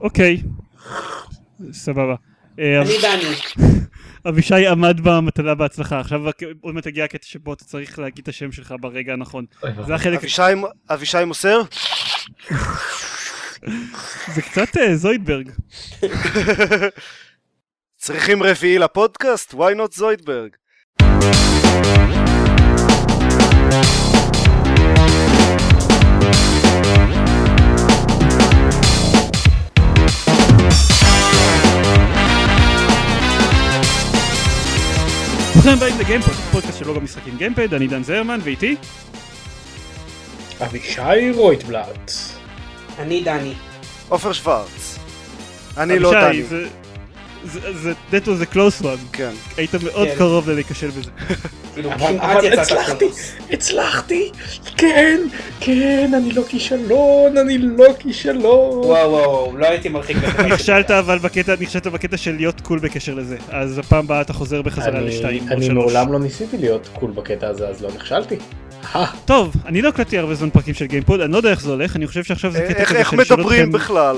אוקיי. סבבה. אה, אני דני. אבישי עמד במטלה בהצלחה, עכשיו עוד מעט הגיע הקטע שבו אתה צריך להגיד את השם שלך ברגע הנכון. זה החלק, אבישי, אבישי מוסר? זה קצת אה, זוידברג. צריכים רביעי לפודקאסט? why not זוידברג? ברוכים הבאים לגיימפוד, פודקאסט של בלוג המשחקים גיימפד, אני דן זרמן ואיתי אבישי רויטבלט. אני דני. עופר שוורץ. אני לא דני. זה- זה- זה that was a close one, כן. היית מאוד כן. קרוב להיכשל בזה. כאילו, אבל הצלחתי, close. הצלחתי, כן, כן, אני לא כישלון, אני לא כישלון. וואו וואו לא הייתי מרחיק לכת. נכשלת אבל בקטע, נכשלת בקטע של להיות cool בקשר לזה, אז הפעם הבאה אתה חוזר בחזרה אני- לשתיים או אני שלוש. מעולם לא ניסיתי להיות cool בקטע הזה, אז לא נכשלתי. אה, טוב, אני לא הקלטתי הרבה זמן פרקים של גיימפוד, אני לא יודע איך זה הולך, אני חושב שעכשיו זה קטע איך כזה איך של לשאול מדברים אתכם- בכלל?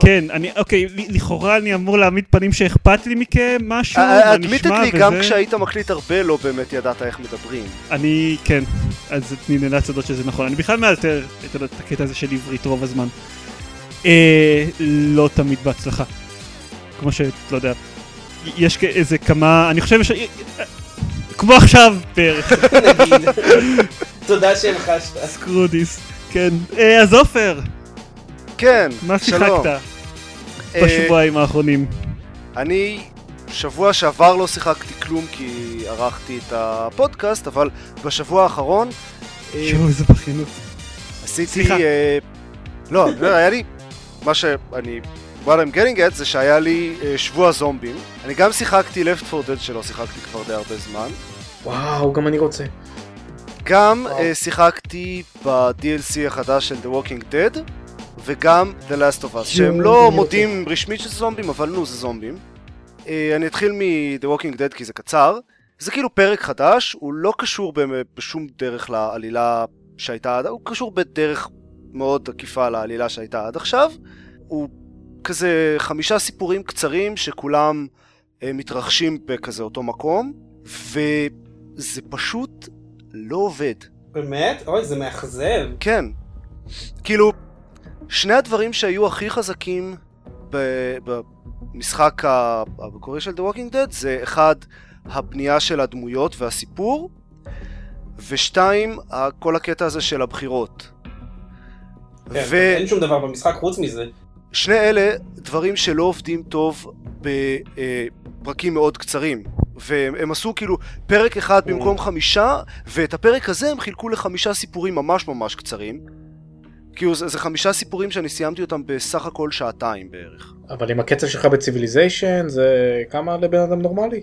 כן, אני, אוקיי, לכאורה אני אמור להעמיד פנים שאכפת לי מכם, משהו, מה נשמע admittedly, גם וזה. כשהיית מקליט הרבה לא באמת ידעת איך מדברים. אני, כן, אז אני נאלץ לדעת שזה נכון. אני בכלל מאלתר את, הקטע הזה של עברית רוב הזמן. אה, לא תמיד בהצלחה. כמו שלא יודע, יש איזה כמה, אני חושב ש... כמו עכשיו בערך. תודה שהמחשת. screw this, כן. אה, אז עופר, כן, מה שלום. שיחקת אה, בשבועיים האחרונים? אני שבוע שעבר לא שיחקתי כלום כי ערכתי את הפודקאסט, אבל בשבוע האחרון אה, שואו, איזה בכיינות. עשיתי... סליחה. אה, לא, לא, היה לי... מה שאני... what I'm getting at זה שהיה לי שבוע זומבים. אני גם שיחקתי Left 4 Dead שלא שיחקתי כבר די הרבה זמן. וואו, גם אני רוצה. גם. אה, שיחקתי ב-DLC החדש של The Walking Dead, וגם The Last of Us, שהם לא אני מודים רשמית שזה זומבים, אבל נו, זה זומבים. אה, אני אתחיל מ-The Walking Dead כי זה קצר. זה כאילו פרק חדש, הוא לא קשור בשום דרך לעלילה שהייתה עד... הוא קשור בדרך מאוד עקיפה לעלילה שהייתה עד עכשיו. הוא כזה חמישה סיפורים קצרים שכולם אה, מתרחשים בכזה אותו מקום, וזה פשוט לא עובד. באמת? אוי, זה מאכזב. כן. כאילו, שני הדברים שהיו הכי חזקים במשחק המקורי של The Walking Dead זה אחד, הבנייה של הדמויות והסיפור, ושתיים, כל הקטע הזה של הבחירות. כן, אין שום דבר במשחק חוץ מזה. ושני אלה דברים שלא עובדים טוב בפרקים מאוד קצרים. והם הם עשו כאילו פרק אחד Mm. במקום חמישה, ואת הפרק הזה הם חילקו לחמישה סיפורים ממש ממש קצרים. כאילו זה, זה חמישה סיפורים שאני סיימתי אותם בסך הכל שעתיים בערך. אבל עם הקצב שלך בציוויליזיישן, זה כמה לבן אדם נורמלי?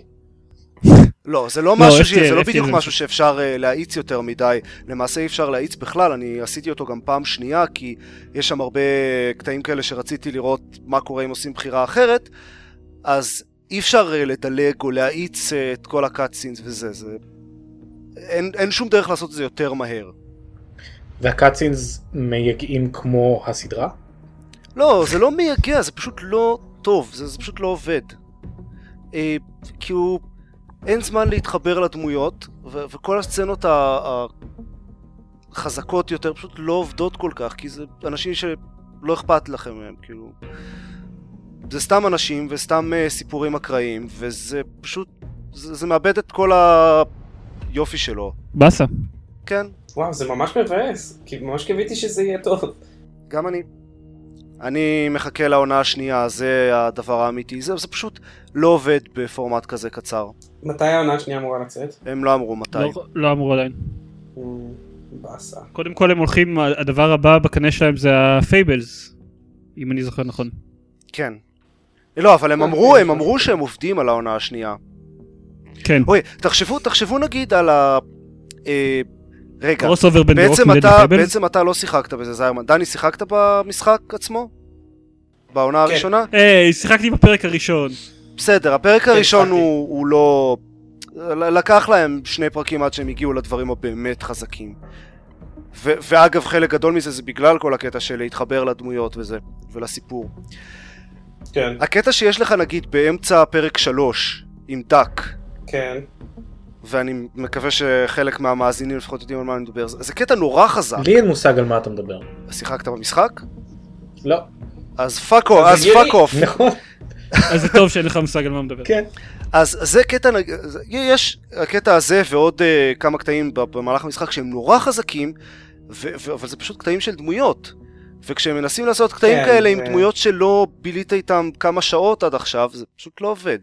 לא, זה לא לא, משהו, ש... זה לא בדיוק זה משהו שאפשר uh, להאיץ יותר מדי. למעשה אי אפשר להאיץ בכלל, אני עשיתי אותו גם פעם שנייה, כי יש שם הרבה קטעים כאלה שרציתי לראות מה קורה אם עושים בחירה אחרת, אז אי אפשר uh, לדלג או להאיץ uh, את כל הקאטסינס וזה, זה... אין, אין שום דרך לעשות את זה יותר מהר. והקאצינס מייגעים כמו הסדרה? לא, זה לא מייגע, זה פשוט לא טוב, זה, זה פשוט לא עובד. אה, כי הוא... אין זמן להתחבר לדמויות, ו- וכל הסצנות ה- החזקות יותר פשוט לא עובדות כל כך, כי זה אנשים שלא אכפת לכם מהם, כאילו... זה סתם אנשים וסתם uh, סיפורים אקראיים, וזה פשוט... זה, זה מאבד את כל היופי שלו. באסה. כן, וואו, זה ממש מבאס. כי ממש קיוויתי שזה יהיה טוב. גם אני. אני מחכה לעונה השנייה, זה הדבר האמיתי. זה, זה פשוט לא עובד בפורמט כזה קצר. מתי העונה השנייה אמורה לצאת? הם לא אמרו מתי. לא, לא אמרו עדיין. אמ, באסה. קודם כל הם הולכים, הדבר הבא בקנה שלהם זה ה Fables, אם אני זוכר נכון. כן. לא, אבל הם אה, אמרו, כן, הם כן. אמרו שהם עובדים על העונה השנייה. כן, אוי, תחשבו, תחשבו נגיד על ה... אה, רגע, קרוס אובר בין בעצם אתה. בעצם אתה לא שיחקת בזה, זיירמן. דני, שיחקת במשחק עצמו? בעונה כן. הראשונה? היי, שיחקתי בפרק הראשון. בסדר, הפרק הראשון שיחקתי. הוא, הוא לא... לקח להם שני פרקים עד שהם הגיעו לדברים הבאמת חזקים. ו- ואגב, חלק גדול מזה זה בגלל כל הקטע של להתחבר לדמויות וזה, ולסיפור. כן. הקטע שיש לך נגיד באמצע פרק 3 עם דאק, כן. ואני מקווה שחלק מהמאזינים לפחות יודעים על מה אני מדבר, זה זה קטע נורא חזק. לי אין מושג על מה אתה מדבר. שיחקת במשחק? לא. אז fuck off, אז. fuck off. נכון. אז זה טוב שאין לך מושג על מה מדבר. כן. אז זה קטע, יש הקטע הזה ועוד אה, כמה קטעים במהלך המשחק שהם נורא חזקים, ו- ו- אבל זה פשוט קטעים של דמויות. וכשהם מנסים לעשות קטעים כן, כאלה עם זה- דמויות שלא בילית איתם כמה שעות עד עכשיו, זה פשוט לא עובד.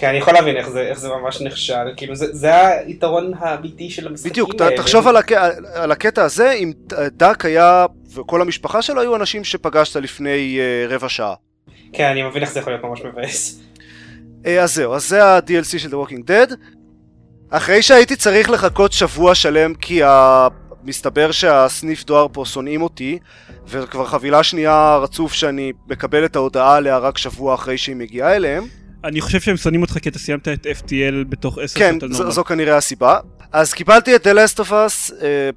כן, אני יכול להבין איך זה, איך זה ממש נכשל, כאילו זה, זה היתרון האמיתי של המשחקים בדיוק, האלה. תחשוב על, הק... על הקטע הזה, אם דאק היה, וכל המשפחה שלו היו אנשים שפגשת לפני uh, רבע שעה. כן, אני מבין איך זה יכול להיות ממש מבאס. אה, אז זהו, אז זה ה-DLC של The Walking Dead. אחרי שהייתי צריך לחכות שבוע שלם כי ה... מסתבר שהסניף דואר פה שונאים אותי, וכבר חבילה שנייה רצוף שאני מקבל את ההודעה עליה רק שבוע אחרי שהיא מגיעה אליהם. אני חושב שהם שונאים אותך כי אתה סיימת את FTL בתוך 10 כן, שעות על זו, נורמל. זו כנראה הסיבה. אז קיבלתי את The Last of Us, אה,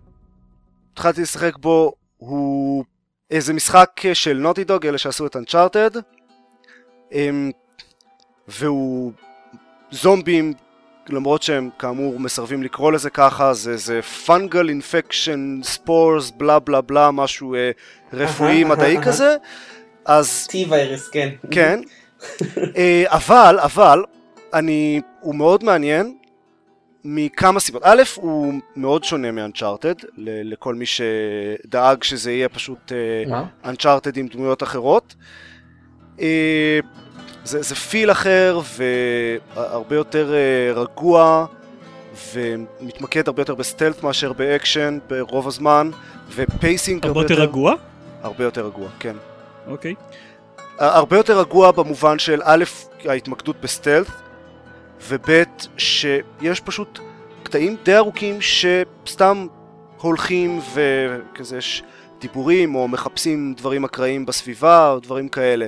התחלתי לשחק בו, הוא איזה משחק של נוטי דוג, אלה שעשו את Uncharted, אה, והוא זומבים, למרות שהם כאמור מסרבים לקרוא לזה ככה, זה, זה פונגל אינפקשן ספורס בלה בלה בלה, משהו אה, רפואי מדעי. כזה, אז טי ויירס, כן. כן. אה, אבל, אבל, אני, הוא מאוד מעניין מכמה סיבות. א', הוא מאוד שונה מאנצ'ארטד, לכל מי שדאג שזה יהיה פשוט אה? אנצ'ארטד עם דמויות אחרות. אה, זה, זה feel אחר והרבה יותר אה, רגוע ומתמקד הרבה יותר ב stealth מאשר באקשן ברוב הזמן ו pacing הרבה יותר רגוע? הרבה יותר רגוע, כן. אוקיי. הרבה יותר רגוע במובן של א', ההתמקדות ב stealth, וב', שיש פשוט קטעים די ארוכים שסתם הולכים וכזה יש דיבורים או מחפשים דברים אקראיים בסביבה או דברים כאלה.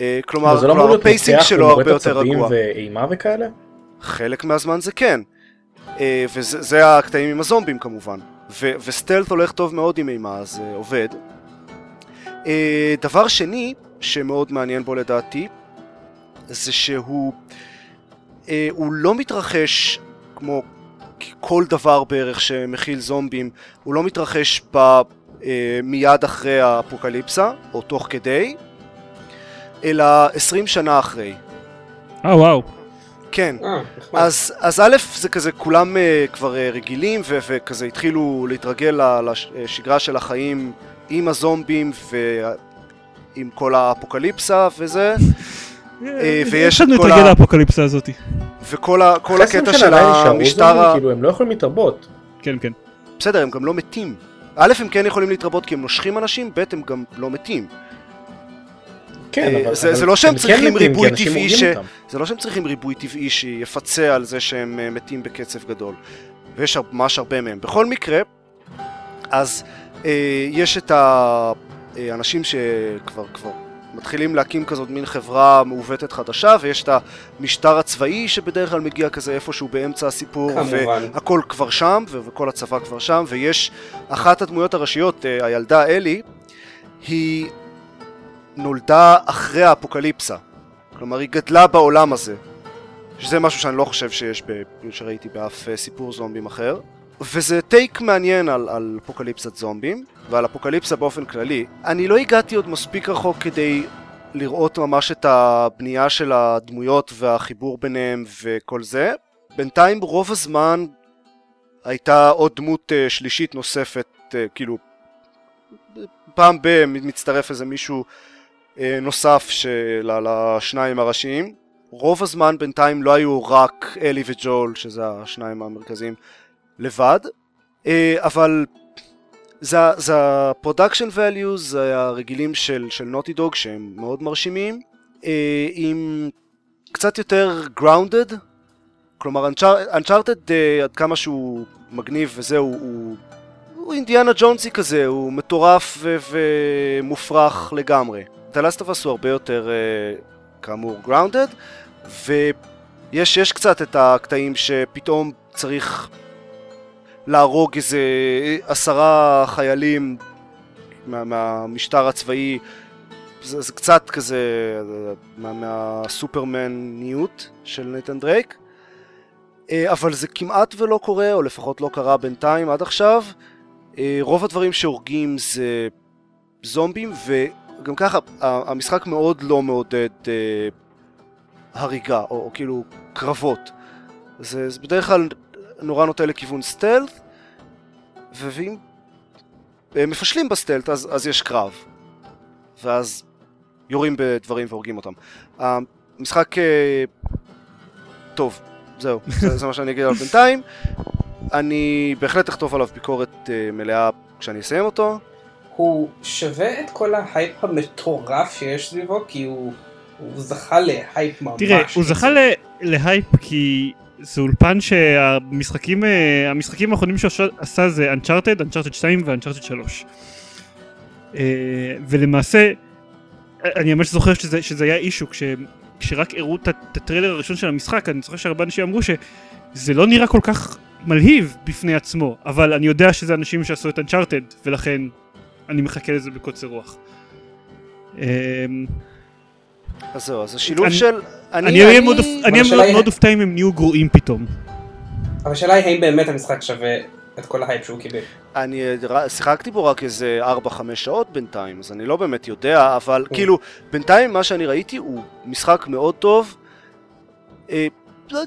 אה, כלומר, זה לא כלומר ה pacing שלו הרבה יותר רגוע. ואימה וכאלה? חלק מהזמן זה כן. אה, וזה זה הקטעים עם הזומבים כמובן. ו- ו stealth הולך טוב מאוד עם אימה, אז אה, עובד. דבר שני, שמאוד מעניין בו לדעתי, זה שהוא אה, הוא לא מתרחש כמו כל דבר בערך שמכיל זומבים, הוא לא מתרחש ב, אה, מיד אחרי האפוקליפסה, או תוך כדי, אלא 20 שנה אחרי. אה וואו. כן. אה, נחמד. אז, אז א', זה כזה, כולם uh, כבר uh, רגילים ו- וכזה התחילו להתרגל לשגרה של החיים עם הזומבים ועם כל האפוקליפסה וזה, אה, ויש יש לנו את כל ה- לאפוקליפסה הזאתי. וכל ה- כל אחרי 20 הקטע של המשטר, ה- כאילו הם לא יכולים להתרבות. כן, כן. בסדר, הם גם לא מתים. א', הם כן יכולים להתרבות כי הם נושכים אנשים, ב', הם גם לא מתים. כן, אה, אבל... זה- אבל זה לא שהם הם כן צריכים ריבוי טבעי ש- אותם. זה לא שהם צריכים ריבוי טבעי שיפצה על זה שהם אה, מתים בקצב גדול. ויש ממש הרבה מהם. בכל מקרה, אז אה, יש את האנשים שכבר כבר מתחילים להקים כזאת מין חברה מעוותת חדשה, ויש את המשטר הצבאי שבדרך כלל מגיע כזה איפשהו באמצע הסיפור, כמובן. והכל כבר שם, וכל הצבא כבר שם, ויש אחת הדמויות הראשיות, אה, הילדה אלי, היא נולדה אחרי האפוקליפסה. כלומר, היא גדלה בעולם הזה. שזה משהו שאני לא חושב שיש, ב... שראיתי באף אה, סיפור זומבים אחר. וזה טייק מעניין על, על אפוקליפסת זומבים, ועל אפוקליפסה באופן כללי. אני לא הגעתי עוד מספיק רחוק כדי לראות ממש את הבנייה של הדמויות והחיבור ביניהם וכל זה. בינתיים רוב הזמן הייתה עוד דמות uh, שלישית נוספת, uh, כאילו פעם ב- מצטרף איזה מישהו uh, נוסף של... לשניים הראשיים. רוב הזמן בינתיים לא היו רק אלי וג'ול, שזה השניים המרכזיים, לבד, uh, אבל זה, ה-production values, זה הרגילים של, של נוטי דוג שהם מאוד מרשימים, uh, עם קצת יותר grounded, כלומר אנצ'ארטד uh, עד כמה שהוא מגניב וזהו, הוא, הוא אינדיאנה ג'ונסי כזה, הוא מטורף ו- ומופרך לגמרי. The Last of Us הוא הרבה יותר כאמור grounded, ויש יש קצת את הקטעים שפתאום צריך להרוג איזה עשרה חיילים מה, מהמשטר הצבאי, זה, זה קצת כזה מה, מהסופרמניות של ניתן דרייק, אה, אבל זה כמעט ולא קורה, או לפחות לא קרה בינתיים עד עכשיו. אה, רוב הדברים שהורגים זה זומבים, וגם ככה המשחק מאוד לא מעודד אה, הריגה, או, או כאילו קרבות. זה, זה בדרך כלל נורא נוטה לכיוון stealth, ואם מפשלים ב stealth אז, אז יש קרב. ואז יורים בדברים והורגים אותם. המשחק אה, טוב, זהו, זה, זה מה שאני אגיד עליו בינתיים. אני בהחלט אכתוב עליו ביקורת אה, מלאה כשאני אסיים אותו. הוא שווה את כל ההייפ המטורף שיש סביבו, כי הוא, הוא זכה להייפ ממש. תראה, הוא זכה להייפ כי זה אולפן שהמשחקים אה, המשחקים האחרונים שהוא עשה זה Uncharted, Uncharted 2 ו-Uncharted 3. ולמעשה, אני ממש זוכר שזה, שזה היה אישו, כש, כשרק הראו את הטריילר הראשון של המשחק, אני זוכר שהרבה אנשים אמרו שזה לא נראה כל כך מלהיב בפני עצמו, אבל אני יודע שזה אנשים שעשו את אנצ'ארטד, ולכן אני מחכה לזה בקוצר רוח. אז זהו, אז השילוב אני, של... אני אהיה מאוד אופתע אם הם נהיו גרועים פתאום. אבל השאלה היא האם באמת המשחק שווה את כל ההייפ שהוא קיבל. אני שיחקתי בו רק איזה 4-5 שעות בינתיים, אז אני לא באמת יודע, אבל כן. כאילו, בינתיים מה שאני ראיתי הוא משחק מאוד טוב. אה, לא,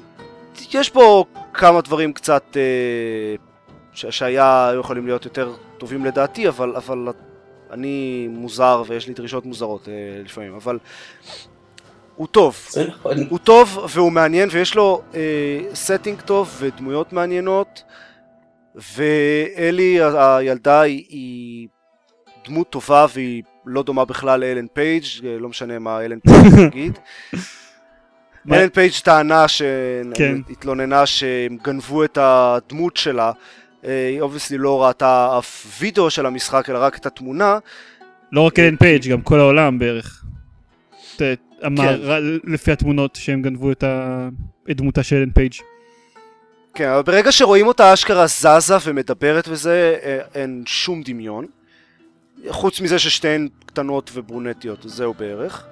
יש בו כמה דברים קצת אה, שהיה יכולים להיות יותר טובים לדעתי, אבל, אבל אני מוזר ויש לי דרישות מוזרות אה, לפעמים, אבל הוא טוב. נכון. הוא טוב והוא מעניין ויש לו setting טוב ודמויות מעניינות. ואלי הילדה היא, היא דמות טובה והיא לא דומה בכלל לאלן פייג', לא משנה מה אלן פייג' תגיד. אלן פייג' טענה שהתלוננה שהם גנבו את הדמות שלה, היא obviously לא ראתה אף וידאו של המשחק אלא רק את התמונה. לא רק אלן פייג', גם כל העולם בערך. אמר כן. לפי התמונות שהם גנבו את דמותה של אלן פייג'. כן, אבל ברגע שרואים אותה אשכרה זזה ומדברת וזה, אה, אין שום דמיון. חוץ מזה ששתיהן קטנות וברונטיות, זהו בערך.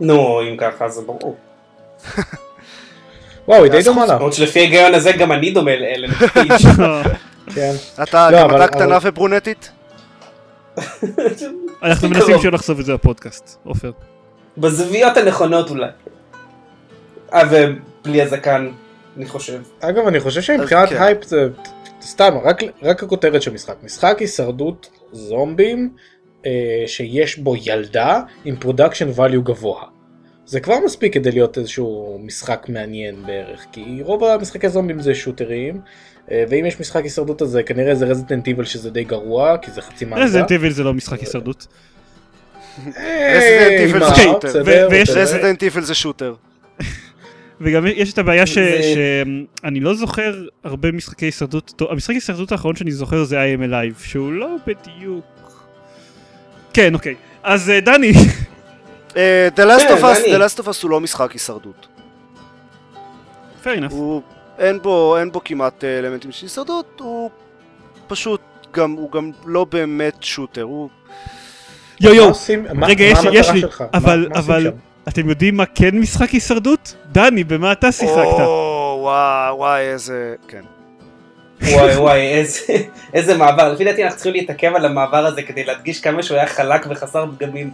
נו, אם ככה זה ברור. וואו, היא די דומה לה. למרות שלפי ההיגיון הזה גם אני דומה לאלן כן. אתה, לא, גם אתה קטנה וברונטית? אנחנו מנסים שלא לחשוף את זה בפודקאסט, עופר. בזוויות הנכונות אולי. אה, ובלי הזקן. אני חושב. אגב, אני חושב שמבחינת כן. הייפ זה סתם, רק, רק הכותרת של משחק. משחק הישרדות זומבים אה, שיש בו ילדה עם production value גבוה. זה כבר מספיק כדי להיות איזשהו משחק מעניין בערך, כי רוב המשחקי זומבים זה shooter ים, אה, ואם יש משחק הישרדות הזה כנראה זה Resident Evil שזה די גרוע, כי זה חצי מענדה. Resident Evil זה לא משחק הישרדות. Resident Evil זה shooter. וגם יש את הבעיה שאני לא זוכר הרבה משחקי הישרדות, המשחק הישרדות האחרון שאני זוכר זה I am Alive, שהוא לא בדיוק... כן, אוקיי. אז אה, דני. אה, The Last of Us, The Last of Us הוא לא משחק הישרדות. fair enough. הוא, אין בו, אין בו כמעט אה, אלמנטים של הישרדות, הוא פשוט גם, הוא גם לא באמת שוטר, הוא... יו יו, רגע יש לי, אבל, אבל, אתם יודעים מה כן משחק הישרדות? דני, במה אתה שיחקת? או, וואי, וואי, איזה... כן. וואי וואי, איזה, איזה מעבר. לפי דעתי אנחנו צריכים להתעכב על המעבר הזה כדי להדגיש כמה שהוא היה חלק וחסר פגמים.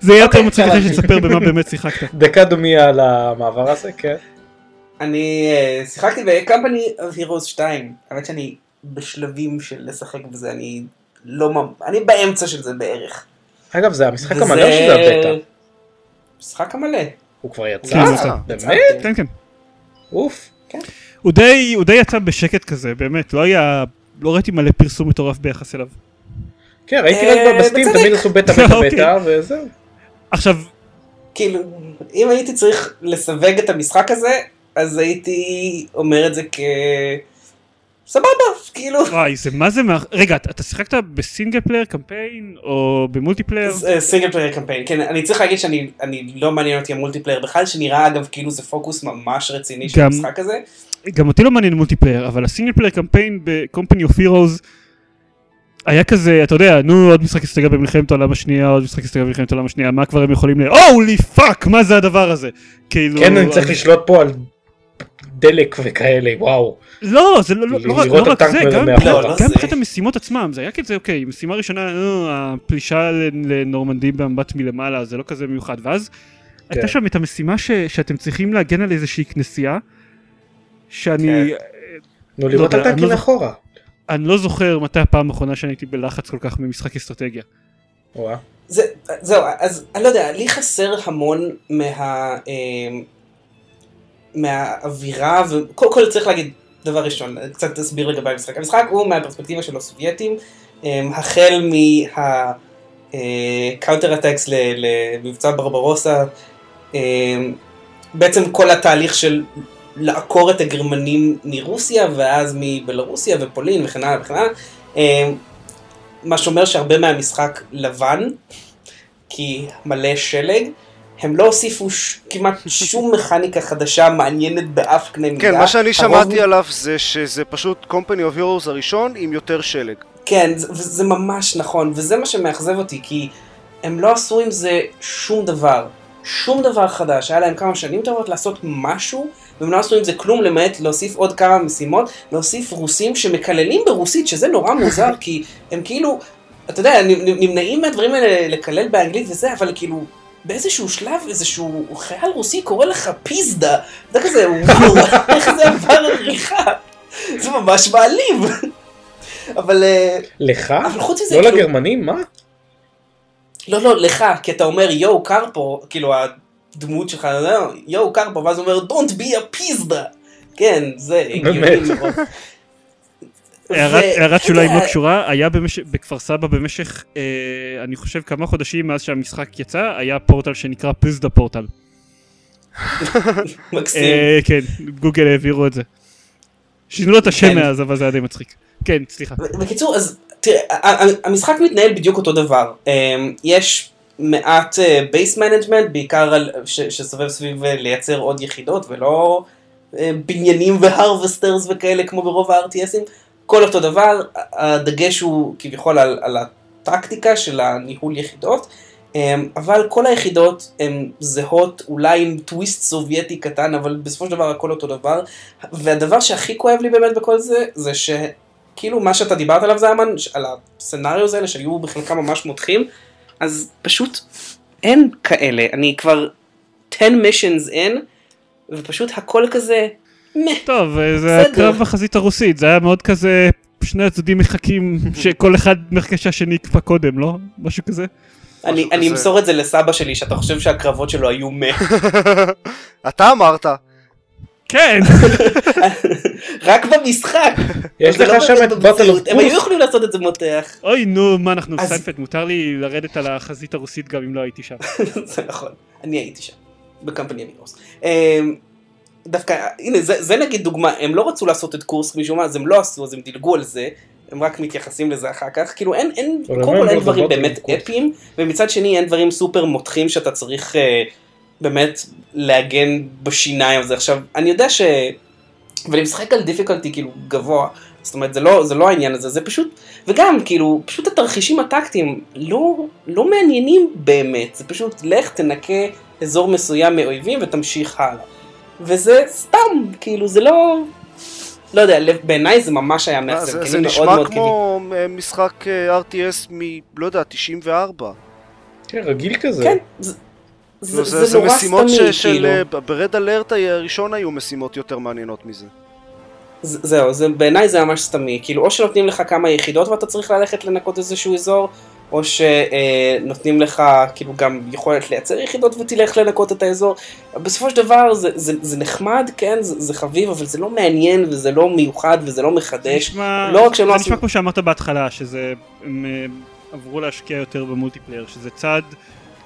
זה יהיה יותר מצליח אחרי שתספר במה באמת שיחקת. דקה דומיה על המעבר הזה, כן. אני uh, שיחקתי בקמפני of Heroes 2. האמת שאני בשלבים של לשחק בזה, אני לא... אני באמצע של זה בערך. אגב, זה המשחק המלא או שזה הבטא? המשחק המלא. הוא כבר יצא? כן, באמת? כן, כן. אוף. כן. הוא די, הוא די יצא בשקט כזה, באמת, לא היה, לא ראיתי מלא פרסום מטורף ביחס אליו. כן, ראיתי רק אה, ב Steam, תמיד עשו בטא בטא אוקיי. בטא, וזהו. עכשיו... כאילו, אם הייתי צריך לסווג את המשחק הזה, אז הייתי אומר את זה כ... סבבה, כאילו, וואי, זה מה זה מה... רגע, אתה שיחקת ב single player campaign או ב multiplayer? single player campaign, כן, אני צריך להגיד שאני אני לא מעניין אותי ה multiplayer בכלל, שנראה אגב כאילו זה פוקוס ממש רציני של המשחק הזה. גם אותי לא מעניין multiplayer, אבל ה single player campaign ב- Company of Heroes היה כזה, אתה יודע, נו עוד משחק אסטרטגיה במלחמת העולם השנייה, עוד משחק אסטרטגיה במלחמת העולם השנייה, מה כבר הם יכולים ל... holy fuck, מה זה הדבר הזה? כאילו... כן אני צריך לשלוט פה על דלק וכאלה וואו. לא, זה לא, לא, לא, רק- לא זה, גם. מבחינת- לא, לא גם זה. מבחינת המשימות עצמם, זה היה כזה, אוקיי, משימה ראשונה, נו, הפלישה ל- לנורמנדי במבט מלמעלה, זה לא כזה מיוחד, ואז הייתה כן. שם את המשימה ש- שאתם צריכים להגן על איזושהי כנסייה, שאני... כן. נו לראות לא את הטנקים לא מאחורה. אני לא זוכר מתי הפעם האחרונה שאני הייתי בלחץ כל כך ממשחק אסטרטגיה. וואה. זה, זהו, אז אני לא יודע, לי חסר המון מה... אה, מהאווירה, וקודם כל צריך להגיד, דבר ראשון, קצת תסביר לגבי המשחק. המשחק הוא מהפרספקטיבה של הסובייטים, אה, החל מה counter attacks למבצע ברברוסה, אה, בעצם כל התהליך של לעקור את הגרמנים מרוסיה, ואז מבלרוסיה ופולין וכן הלאה וכן הלאה. אה, מה שאומר שהרבה מהמשחק לבן, כי מלא שלג. הם לא הוסיפו ש... כמעט שום מכניקה חדשה מעניינת באף קנה מידה. כן, מה שאני שמעתי עליו זה שזה פשוט Company of Heroes הראשון עם יותר שלג. כן, זה, זה ממש נכון, וזה מה שמאכזב אותי, כי הם לא עשו עם זה שום דבר. שום דבר חדש, היה להם כמה שנים טובות לעשות משהו, והם לא עשו עם זה כלום למעט להוסיף עוד כמה משימות, להוסיף רוסים שמקללים ברוסית, שזה נורא מוזר, כי הם כאילו, אתה יודע, נמ- נמנעים מהדברים האלה לקלל באנגלית וזה, אבל כאילו, באיזשהו שלב איזשהו חייל רוסי קורא לך פיזדה, אתה כזה, וואו, איך זה עבר עריכה, זה ממש מעליב. אבל, אה, לך? אבל חוץ מזה, לא כאילו, לגרמנים? מה? לא, לא, לך, כי אתה אומר יואו קרפו, כאילו הדמות שלך, יואו קרפו, ואז הוא אומר don't be a פיזדה. כן, זה הגיוני. מאוד. הערת- שוליים לא קשורה, היה בכפר סבא במשך, אה, אני חושב כמה חודשים מאז שהמשחק יצא, היה פורטל שנקרא פיזדה פורטל. מקסים. אה, כן, גוגל העבירו את זה. שינו לו את השם כן. מאז, אבל זה היה די מצחיק. כן, סליחה. בקיצור, אז תראה, המשחק מתנהל בדיוק אותו דבר. אמ, יש מעט base management, בעיקר על- ש- שסובב סביב אה, לייצר עוד יחידות, ולא אה, בניינים ו harvesters וכאלה כמו ברוב ה-RTSים. כל אותו דבר, הדגש הוא כביכול על, על הטקטיקה של הניהול יחידות. אמ, אבל כל היחידות הן זהות, אולי עם טוויסט סובייטי קטן, אבל בסופו של דבר הכל אותו דבר. והדבר שהכי כואב לי באמת בכל זה, זה שכאילו מה שאתה דיברת עליו זלמן, על הסצנריוז האלה שהיו בחלקם ממש מותחים, אז פשוט אין כאלה. אני כבר 10 missions אין, ופשוט הכל כזה, מה. טוב, אה, זה. הקרב בחזית הרוסית, זה היה מאוד כזה, שני הצדדים מחכים שכל אחד מחכה שהשני יקפא קודם, לא? משהו כזה? אני. אמסור את זה לסבא שלי, שאתה חושב שהקרבות שלו היו מה. אתה אמרת. כן! רק במשחק. יש לך לא שם את במציאות. אוף הם היו. יכולים לעשות את זה מותח. אוי נו, מה אנחנו סיינפלד, מותר לי לרדת על החזית הרוסית גם אם לא הייתי שם. זה נכון, אני הייתי שם, ב Company of Heroes. דווקא, הנה, זה, זה נגיד דוגמה, הם לא רצו לעשות את קורסק משום מה, אז הם לא עשו, אז הם דילגו על זה, הם רק מתייחסים לזה אחר כך, כאילו אין, אין, אבל קודם הם כל אין לא דברים דבר באמת. אפיים, ומצד שני אין דברים סופר מותחים שאתה צריך אה, באמת להגן בשיניים על זה. עכשיו, אני יודע ש... ואני משחק על דיפיקולטי כאילו גבוה, זאת אומרת זה לא, זה לא העניין הזה, זה פשוט, וגם כאילו, פשוט התרחישים הטקטיים לא, לא מעניינים באמת, זה פשוט לך תנקה אזור מסוים מאויבים ותמשיך הלאה. וזה סתם, כאילו זה לא, לא יודע, בעיניי זה ממש היה מה, מאכזב, זה כי זה אני נשמע מאוד מאוד. כמו אה, משחק אה, RTS מ... לא יודע, 94. כן, רגיל כזה. כן, זה, זה, לא, זה, זה נורא משימות סתמי, ש- של... כאילו. אה, ברד אלרט הראשון היו משימות יותר מעניינות מזה. זה- זהו, זה, בעיניי זה ממש סתמי, כאילו או שנותנים לך כמה יחידות ואתה צריך ללכת לנקות איזשהו אזור, או שנותנים לך כאילו גם יכולת לייצר יחידות ותלך לנקות את האזור. בסופו של דבר זה, זה, זה נחמד, כן, זה, זה חביב, אבל זה לא מעניין וזה לא מיוחד וזה לא זה מחדש. נשמע, לא רק שהם לא זה עשו- נשמע כמו שאמרת בהתחלה, שזה, הם אה, עברו להשקיע יותר במולטיפלייר, שזה צעד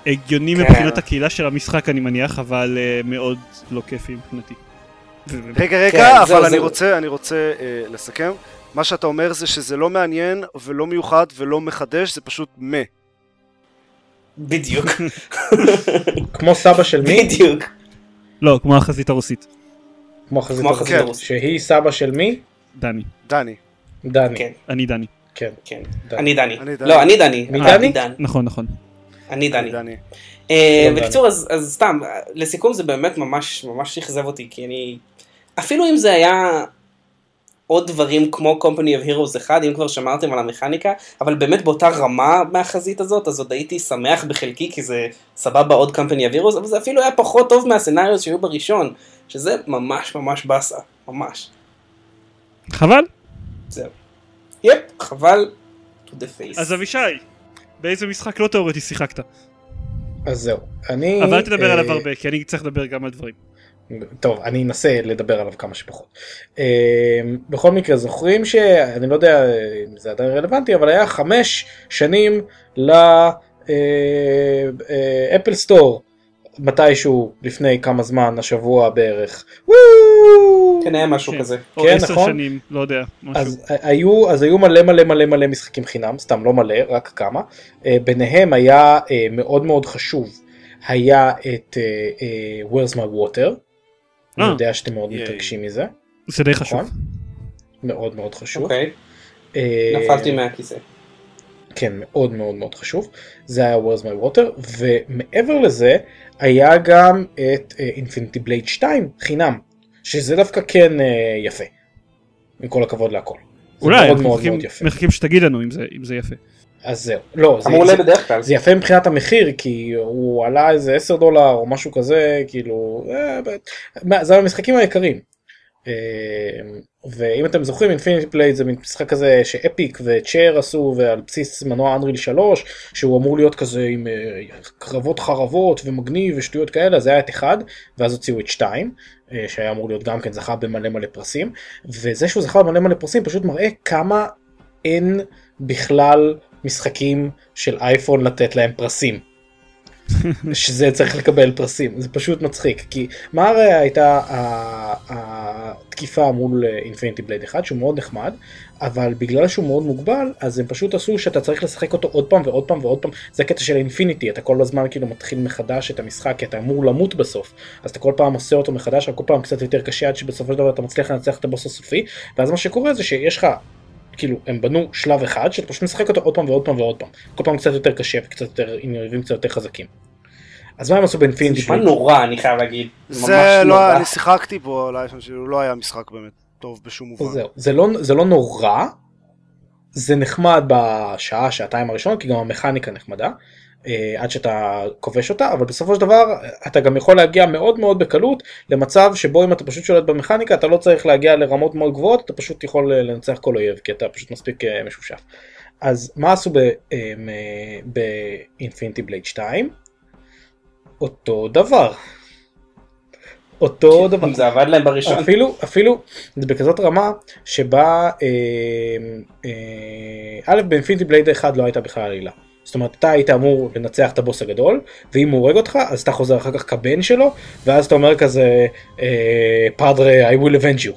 הגיוני כן. מבחינת הקהילה של המשחק אני מניח, אבל אה, מאוד לא כיפי מבחינתי. רגע, רגע, כן, אבל זהו, אני זהו. רוצה, אני רוצה אה, לסכם. מה שאתה אומר זה שזה לא מעניין ולא מיוחד ולא מחדש, זה פשוט מה. בדיוק, כמו סבא של מי? בדיוק. לא, כמו החזית הרוסית. כמו החזית הרוסית. שהיא סבא של מי? דני. דני. דני. כן, אני דני. כן. כן. אני דני. לא, אני דני. מי דני? נכון, נכון. אני דני. דני. אה, בקיצור, אז אז סתם, לסיכום זה באמת ממש ממש אכזב אותי, כי אני... אפילו אם זה היה עוד דברים כמו Company of Heroes 1, אם כבר שמרתם על המכניקה, אבל באמת באותה רמה מהחזית הזאת, אז עוד הייתי שמח בחלקי, כי זה סבבה עוד Company of Heroes, אבל זה אפילו היה פחות טוב מהסצנריוס שהיו בראשון, שזה ממש ממש באסה, ממש. חבל. זהו. יפ, חבל to the face. אז אבישי, באיזה משחק לא תאורטי שיחקת? אז זהו. אני... אבל אל תדבר אה, עליו הרבה, כי אני צריך לדבר גם על דברים. טוב, אני אנסה לדבר עליו כמה שפחות. אה, בכל מקרה, זוכרים שאני לא יודע אם זה עדיין רלוונטי, אבל היה חמש שנים לאפל סטור, מתישהו לפני כמה זמן, השבוע בערך. כן, היה משהו כן. כזה. או כן, עשר נכון. שנים, לא יודע, משהו. אז היו, אז היו מלא מלא מלא מלא משחקים חינם, סתם לא מלא, רק כמה. אה, ביניהם היה אה, מאוד מאוד חשוב, היה את אה, אה, Where's My Water. אני אה. יודע שאתם מאוד. מתרגשים מזה, זה די חשוב. נכון? מאוד מאוד חשוב. אוקיי, אה, נפלתי מהכיסא. כן, מאוד מאוד מאוד חשוב. זה היה Where's My Water, ומעבר לזה, היה גם את אה, Infinity Blade 2 חינם, שזה דווקא כן אה, יפה. עם כל הכבוד להכל. זה אולי, מאוד אנחנו מאוד מחכים- מאוד יפה. מחכים שתגיד לנו אם זה- אם זה יפה. אז זהו. לא, זה, זה, כלל. זה יפה מבחינת המחיר, כי הוא עלה איזה 10 דולר או משהו כזה, כאילו, אה, ב- מה, זה המשחקים היקרים. אה, ואם אתם זוכרים, Infinity Blade זה מין משחק כזה ש Epic ו Chair עשו, ועל בסיס מנוע Unreal 3, שהוא אמור להיות כזה עם אה, קרבות חרבות ומגניב ושטויות כאלה, אז היה את אחד, ואז הוציאו את שתיים, אה, שהיה אמור להיות גם כן זכה במלא מלא פרסים, וזה שהוא זכה במלא מלא פרסים פשוט מראה כמה אין בכלל משחקים של אייפון לתת להם פרסים. שזה צריך לקבל פרסים זה פשוט מצחיק כי מה הרי הייתה התקיפה מול אינפיניטי בלייד 1 שהוא מאוד נחמד אבל בגלל שהוא מאוד מוגבל אז הם פשוט עשו שאתה צריך לשחק אותו עוד פעם ועוד פעם ועוד פעם. זה הקטע של אינפיניטי אתה כל הזמן כאילו מתחיל מחדש את המשחק כי אתה אמור למות בסוף. אז אתה כל פעם עושה אותו מחדש כל פעם קצת יותר קשה עד שבסופו של דבר אתה מצליח לנצח את הבוס הסופי. ואז מה שקורה זה שיש לך כאילו הם בנו שלב אחד שאתה פשוט משחק אותו עוד פעם ועוד פעם ועוד פעם. כל פעם קצת יותר קשה וקצת יותר עם יריבים קצת יותר חזקים. אז מה הם עשו זה באינפיניטי נשמע בלייד? נורא, אני חייב להגיד. זה לא, נורא. אני שיחקתי בו על האייפון שלי, הוא לא היה משחק באמת טוב בשום מובן. זהו, זה לא, זה לא נורא, זה נחמד בשעה, שעתיים הראשונות, כי גם המכניקה נחמדה, אה, עד שאתה כובש אותה, אבל בסופו של דבר אתה גם יכול להגיע מאוד מאוד בקלות למצב שבו אם אתה פשוט שולט במכניקה, אתה לא צריך להגיע לרמות מאוד גבוהות, אתה פשוט יכול אה, לנצח כל אויב, כי אתה פשוט מספיק אה, משושף. אז מה עשו באינפיניטי בלייד 2? אותו דבר. אותו דבר. זה עבד להם בראשון. אפילו אפילו זה בכזאת רמה שבה אה, אה, א' באינפיניטי בלייד 1 לא הייתה בכלל עלילה. זאת אומרת אתה היית אמור לנצח את הבוס הגדול ואם הוא הורג אותך אז אתה חוזר אחר כך כבן שלו ואז אתה אומר כזה אה, פאדרה I will avenge you.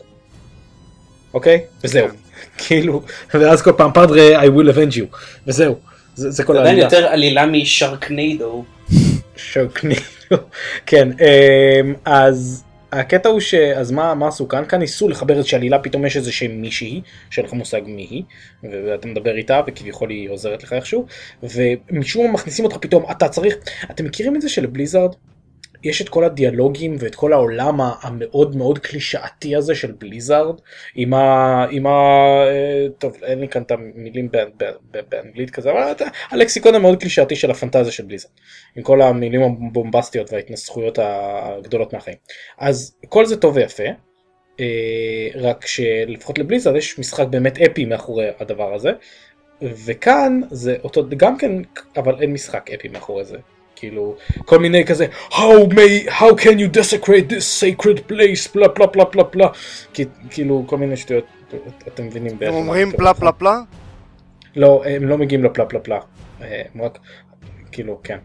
אוקיי? וזהו. כן. כאילו ואז כל פעם פאדרה I will avenge you וזהו. זה, זה כל זה עדיין העלילה. יותר עלילה משרקניידו. שרקנידו. כן, אמ, אז הקטע הוא ש... אז מה, מה עשו כאן? כאן ניסו לחבר איזושהי עלילה, פתאום יש איזה שם מישהי, שאין לך מושג מי היא, ואתה מדבר איתה וכביכול היא עוזרת לך איכשהו, ומשום מה מכניסים אותך פתאום, אתה צריך, אתם מכירים את זה שלבליזארד? יש את כל הדיאלוגים ואת כל העולם המאוד מאוד קלישאתי הזה של בליזארד עם ה... עם ה... אה, טוב אין לי כאן את המילים בא- בא- בא- באנגלית כזה אבל הלקסיקון המאוד קלישאתי של הפנטזיה של בליזארד עם כל המילים הבומבסטיות וההתנסחויות הגדולות מהחיים. אז כל זה טוב ויפה אה, רק שלפחות לבליזארד יש משחק באמת אפי מאחורי הדבר הזה וכאן זה אותו גם כן אבל אין משחק אפי מאחורי זה כאילו כל מיני כזה how may how can you desecrate this sacred place בלה בלה בלה בלה כי- כאילו כל מיני שטויות אתם מבינים הם בערך למה אומרים פלה פלה? פלה? לא הם לא מגיעים לפלה פלה פלה אה, הם רק כאילו כן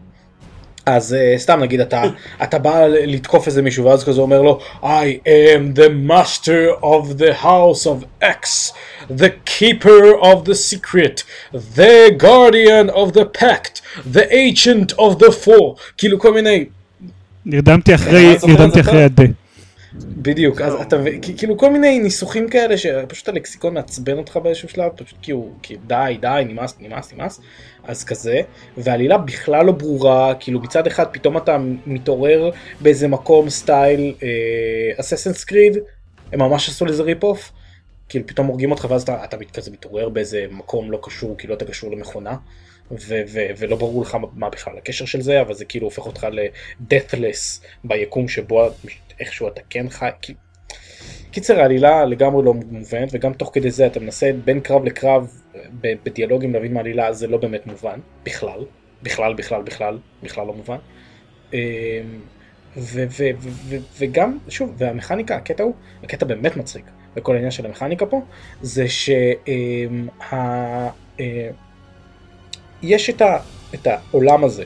אז uh, סתם נגיד אתה אתה בא לתקוף איזה מישהו ואז כזה אומר לו I am the master of the house of X the keeper of the secret the guardian of the pact the ancient of the four כאילו כל מיני נרדמתי אחרי, את נרדמתי אחרי? הדה. בדיוק אז אתה כאילו כל מיני ניסוחים כאלה שפשוט הלקסיקון מעצבן אותך באיזשהו שלב פשוט כאילו כי די די נמאס נמאס נמאס אז כזה והעלילה בכלל לא ברורה כאילו מצד אחד פתאום אתה מתעורר באיזה מקום סטייל Assassin's Creed הם ממש עשו לזה rip off כאילו פתאום הורגים אותך ואז אתה, אתה כזה מתעורר באיזה מקום לא קשור כאילו אתה קשור למכונה ו- ו- ולא ברור לך מה, בכלל הקשר של זה אבל זה כאילו הופך אותך ל-deathless ביקום שבו איכשהו אתה כן חי. כי- קיצר העלילה לגמרי לא מובנת וגם תוך כדי זה אתה מנסה בין קרב לקרב בדיאלוגים להבין מהעלילה זה לא באמת מובן בכלל בכלל בכלל בכלל בכלל לא מובן. אמ, ו- ו- ו- וגם שוב והמכניקה הקטע הוא הקטע באמת מצחיק וכל העניין של המכניקה פה זה שה... יש את, ה, את העולם הזה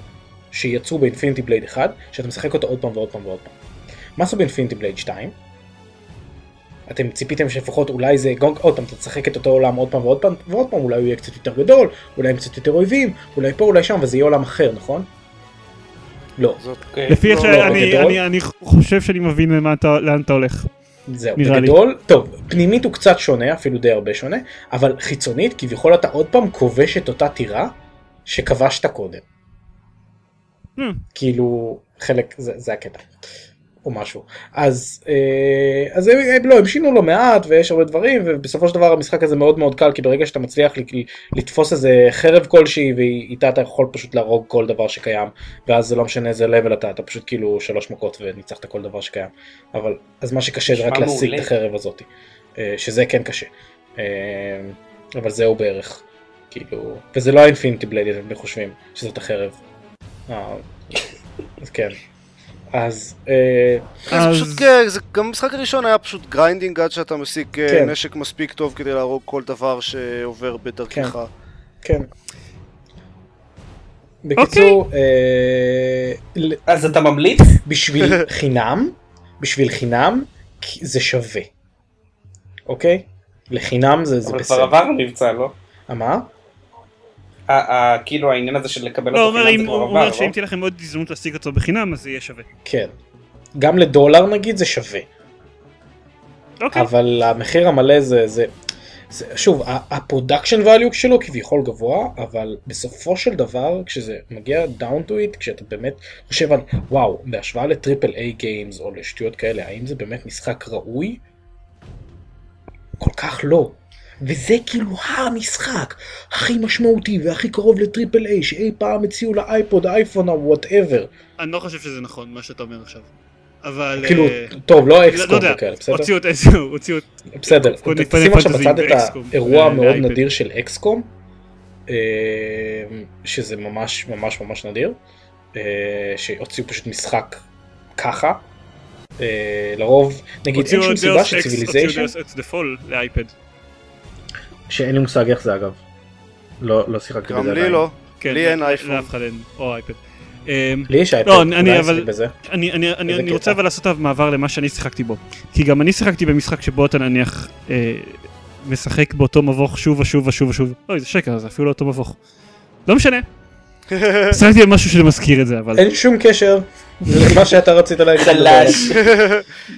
שיצרו באינפיניטי בלייד 1 שאתה משחק אותו עוד פעם ועוד פעם ועוד פעם. מה עשו באינפיניטי בלייד 2? אתם ציפיתם שלפחות אולי זה גונג עוד פעם אתה תשחק את אותו עולם עוד פעם ועוד פעם ועוד פעם אולי הוא יהיה קצת יותר גדול אולי עם קצת יותר אויבים אולי פה אולי שם וזה יהיה עולם אחר נכון? לא. אוקיי. לפי איך לא, שאני אני חושב שאני מבין לאן אתה הולך. זהו, לי. בגדול, טוב, פנימית הוא קצת שונה, אפילו די הרבה שונה, אבל חיצונית כביכול אתה עוד פעם כובש את אותה טירה שכבשת קודם. Hmm. כאילו, חלק, זה, זה הקטע. או משהו. אז, אה, אז הם, לא, הם שינו לא מעט ויש הרבה דברים ובסופו של דבר המשחק הזה מאוד מאוד קל כי ברגע שאתה מצליח לתפוס איזה חרב כלשהי ואיתה אתה יכול פשוט להרוג כל דבר שקיים ואז זה לא משנה איזה level אתה אתה פשוט כאילו שלוש מכות וניצחת כל דבר שקיים אבל אז מה שקשה זה רק להשיג את. החרב הזאת אה, שזה כן קשה אה, אבל זהו בערך כאילו וזה לא ה Infinity Blade אתם חושבים שזאת החרב. אה, אז כן. אז אה, זה אז- פשוט, כן, זה גם המשחק הראשון היה פשוט grinding עד שאתה משיג אה, כן. נשק מספיק טוב כדי להרוג כל דבר שעובר בדרכך. כן. בקיצור, אה, ל- אז אתה ממליץ? בשביל חינם, בשביל חינם, כי זה שווה. אוקיי? לחינם זה זה אבל כבר בסדר. עבר המבצע, לא? מה? כאילו העניין הזה של לקבל לא, הוא אותו אומר חינם זה הוא כבר אומר עבר, שאם לא? תהיה לכם עוד הזדמנות להשיג אותו בחינם אז זה יהיה שווה. כן. גם לדולר נגיד זה שווה. אוקיי. אבל המחיר המלא זה, זה, זה שוב, ה production value שלו כביכול גבוה, אבל בסופו של דבר, כשזה מגיע down to it, כשאתה באמת חושב על, וואו, בהשוואה ל triple A games או לשטויות כאלה, האם זה באמת משחק ראוי? כל כך לא. וזה כאילו המשחק הכי משמעותי והכי קרוב ל triple A שאי פעם הציעו לאייפוד, האייפון או whatever. אני לא חושב שזה נכון מה שאתה אומר עכשיו. אבל... כאילו, אה, טוב, לא XCOM וכאלה, בסדר? הוציאו את איזה, הוציאו את... בסדר, תשים עכשיו בצד את האירוע המאוד ואייפד. נדיר של XCOM, אה, שזה ממש ממש ממש נדיר, אה, שהוציאו פשוט משחק ככה. אה, לרוב, נגיד אין שום את סיבה אקס, הוציאו שציוויליזיישן, דאוס אקס דה פול לאייפד. שאין לי מושג איך זה אגב. לא לא שיחקתי בזה גם לי עדיין. לא. כן, לי אין לא- אייפון. לאף אחד אין, או אייפד. אמ, לי יש אייפד, לא, אני- אולי אבל-. אני, אני, אני, אני רוצה. אבל לעשות מעבר למה שאני שיחקתי בו. כי גם אני שיחקתי במשחק שבו אתה נניח אה, משחק באותו מבוך שוב ושוב ושוב ושוב. אוי זה שקר זה אפילו לא אותו מבוך. לא משנה. שיחקתי במשהו שמזכיר את זה אבל. אין שום קשר למה שאתה רצית להגיד. חלש.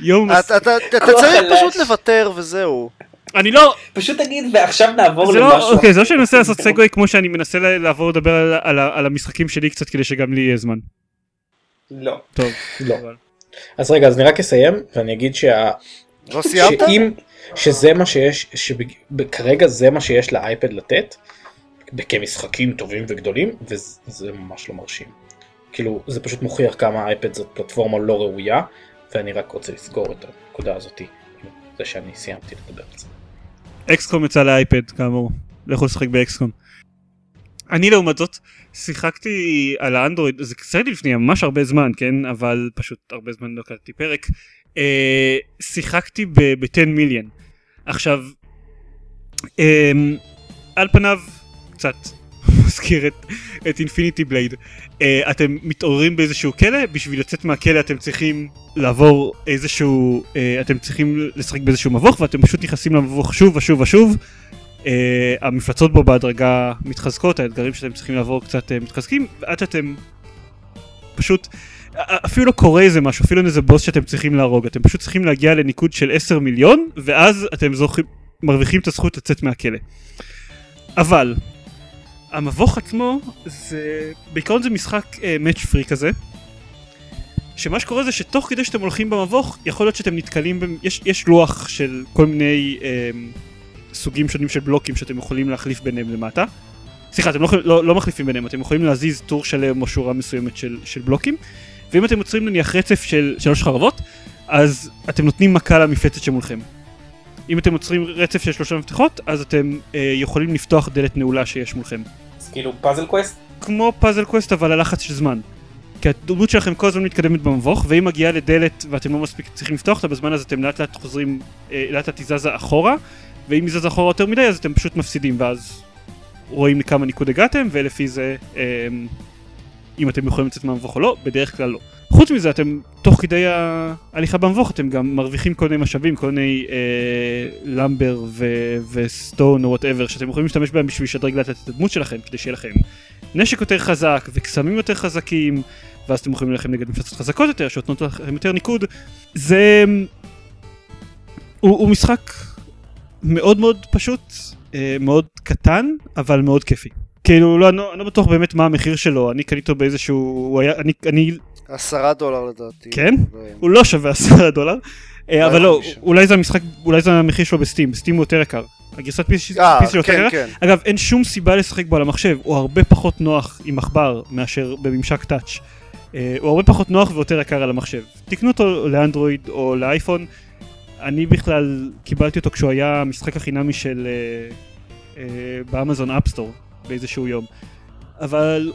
יום אתה אתה- אתה כוח צריך. פשוט לוותר וזהו. אני לא פשוט תגיד ועכשיו נעבור זה לא למשהו. אוקיי זה לא שאני מנסה לעשות סגווי כמו שאני מנסה לעבור לדבר על, על, על המשחקים שלי קצת כדי שגם לי יהיה זמן. לא. טוב. לא. אבל- אז רגע, אז אני רק אסיים ואני אגיד שה... לא סיימת? שאם, שזה מה שיש, שכרגע זה מה שיש לאייפד לתת, כמשחקים טובים וגדולים, וזה ממש לא מרשים. כאילו, זה פשוט מוכיח כמה האייפד זאת פלטפורמה לא ראויה, ואני רק רוצה לסגור את הנקודה הזאת, עם זה שאני סיימתי לדבר על זה. אקסקום יצא לאייפד כאמור. לכו לשחק באקסקום. אני לעומת זאת שיחקתי על האנדרואיד זה שיחקתי לפני ממש הרבה זמן כן אבל פשוט הרבה זמן לא קלטתי פרק אה, שיחקתי ב-10 מיליון עכשיו אה, על פניו קצת מזכיר את, אינפיניטי בלייד. Uh, אתם מתעוררים באיזשהו כלא, בשביל לצאת מהכלא אתם צריכים לעבור איזשהו, uh, אתם צריכים לשחק באיזשהו מבוך ואתם פשוט נכנסים למבוך שוב ושוב ושוב. Uh, המפלצות בו בהדרגה מתחזקות, האתגרים שאתם צריכים לעבור קצת uh, מתחזקים, ועד שאתם פשוט, אפילו לא קורה איזה משהו, אפילו אין איזה בוס שאתם צריכים להרוג, אתם פשוט צריכים להגיע לניקוד של 10 מיליון, ואז אתם זוכים, מרוויחים את הזכות לצאת מהכלא. אבל, המבוך עצמו, זה, בעיקרון זה משחק uh, פרי כזה, שמה שקורה זה שתוך כדי שאתם הולכים במבוך, יכול להיות שאתם נתקלים, ב... יש, יש לוח של כל מיני uh, סוגים שונים של בלוקים שאתם יכולים להחליף ביניהם למטה. סליחה, אתם לא, לא, לא מחליפים ביניהם, אתם יכולים להזיז טור שלם או שורה מסוימת של, של בלוקים, ואם אתם יוצרים נניח רצף של שלוש חרבות, אז אתם נותנים מכה למפלצת שמולכם. אם אתם יוצרים רצף של שלושה מפתחות, אז אתם אה, יכולים לפתוח דלת נעולה שיש מולכם. אז כאילו Puzzle Quest? כמו Puzzle Quest אבל הלחץ של זמן. כי הדמות שלכם כל הזמן מתקדמת במבוך, ואם מגיעה לדלת ואתם לא מספיק צריכים לפתוח אותה, בזמן הזה אתם לאט לאט חוזרים, אה, לאט לאט היא זזה אחורה, ואם היא זזה אחורה יותר מדי אז אתם פשוט מפסידים, ואז רואים לכמה ניקוד הגעתם, ולפי זה אה, אם אתם יכולים לצאת מהמבוך או לא, בדרך כלל לא. חוץ מזה אתם תוך כדי ההליכה במבוך אתם גם מרוויחים כל מיני משאבים, כל מיני אה, lumber ו- ו stone או whatever שאתם יכולים להשתמש בהם בשביל לשדרג לאט את הדמות שלכם כדי שיהיה לכם נשק יותר חזק וקסמים יותר חזקים ואז אתם יכולים ללכת נגד מפלצות חזקות יותר שנותנות לכם יותר ניקוד. זה... הוא, הוא משחק מאוד מאוד פשוט, אה, מאוד קטן אבל מאוד כיפי. כאילו לא, אני לא, לא בטוח באמת מה המחיר שלו, אני קניתי אותו באיזשהו, הוא היה, אני, אני... עשרה דולר לדעתי. כן? הוא לא שווה עשרה דולר, אה, אבל לא, אולי זה המשחק, אולי זה המחיר שלו בסטים, בסטים הוא יותר יקר. הגרסת PC שלו יותר כן, יקר. כן. אגב, אין שום סיבה לשחק בו על המחשב, הוא הרבה פחות נוח עם עכבר מאשר בממשק טאץ'. אה, הוא הרבה פחות נוח ויותר יקר על המחשב. תקנו אותו לאנדרואיד או לאייפון. אני בכלל קיבלתי אותו כשהוא היה המשחק החינמי של אה, באמזון אפסטור באיזשהו יום. אבל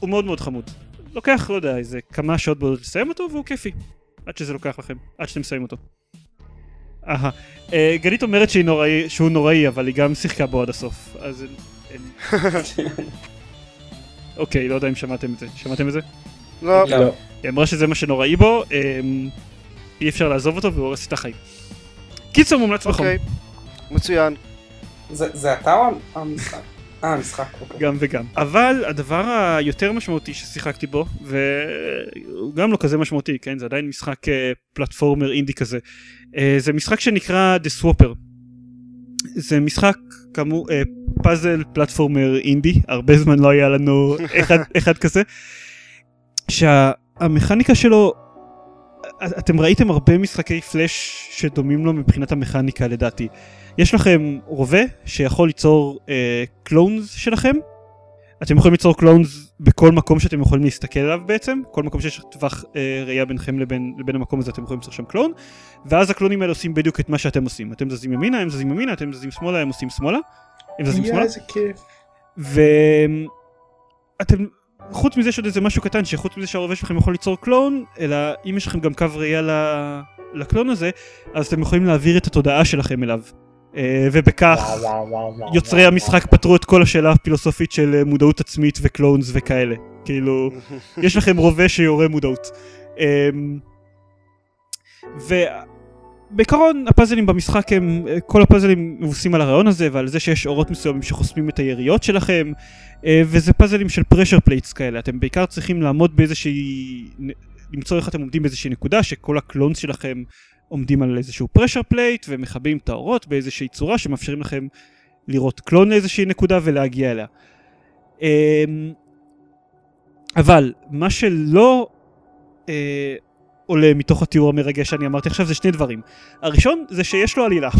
הוא מאוד מאוד חמוד. לוקח, לא יודע, איזה כמה שעות בודדות לסיים אותו והוא כיפי. עד שזה לוקח לכם, עד שאתם מסיימים אותו. אהה. אה, גלית אומרת שהיא נוראי, שהוא נוראי, אבל היא גם שיחקה בו עד הסוף. אז אין... אין... אוקיי, לא יודע אם שמעתם את זה. שמעתם את זה? לא. לא. היא אמרה שזה מה שנוראי בו, אמ, אי אפשר לעזוב אותו והוא הורס את החיים. קיצור מומלץ בחום. אוקיי. מצוין. זה זה אתה או המשחק? אה, המשחק. אוקיי. גם וגם. אבל הדבר היותר משמעותי ששיחקתי בו, והוא גם לא כזה משמעותי, כן? זה עדיין משחק אה, פלטפורמר אינדי כזה. אה, זה משחק שנקרא The Swapper. זה משחק כאמור אה, פאזל פלטפורמר אינדי, הרבה זמן לא היה לנו אחד, אחד כזה. שהמכניקה שלו, אתם ראיתם הרבה משחקי פלאש שדומים לו מבחינת המכניקה לדעתי. יש לכם רובה שיכול ליצור אה, קלונס שלכם. אתם יכולים ליצור קלונס בכל מקום שאתם יכולים להסתכל עליו בעצם, כל מקום שיש טווח אה, ראייה ביניכם לבין, לבין המקום הזה אתם יכולים ליצור שם קלון, ואז הקלונים האלה עושים בדיוק את מה שאתם עושים. אתם זזים ימינה, הם זזים ימינה, אתם זזים שמאלה, הם עושים שמאלה. הם זזים יא, שמאלה. איזה כיף. ואתם, חוץ מזה שעוד איזה משהו קטן, שחוץ מזה שהרובה שלכם יכול ליצור קלון, אלא אם יש לכם גם קו ראייה ל- לקלון הזה, אז אתם יכולים להעביר את התודעה שלכם אליו. אה, ובכך יוצרי המשחק פתרו את כל השאלה הפילוסופית של אה, מודעות עצמית וקלונס וכאלה. כאילו, יש לכם רובה שיורה מודעות. אמ, ובעיקרון הפאזלים במשחק הם, אה, כל הפאזלים מבוססים על הרעיון הזה ועל זה שיש אורות מסוימים שחוסמים את היריות שלכם אה, וזה פאזלים של pressure plates כאלה, אתם בעיקר צריכים לעמוד באיזושהי, למצוא איך אתם עומדים באיזושהי נקודה שכל ה clones שלכם עומדים על איזשהו pressure plate ומכבים את האורות באיזושהי צורה שמאפשרים לכם לירות clone לאיזושהי נקודה ולהגיע אליה. אמ, אבל מה שלא אה, עולה מתוך התיאור המרגש שאני אמרתי עכשיו זה שני דברים. הראשון זה שיש לו עלילה.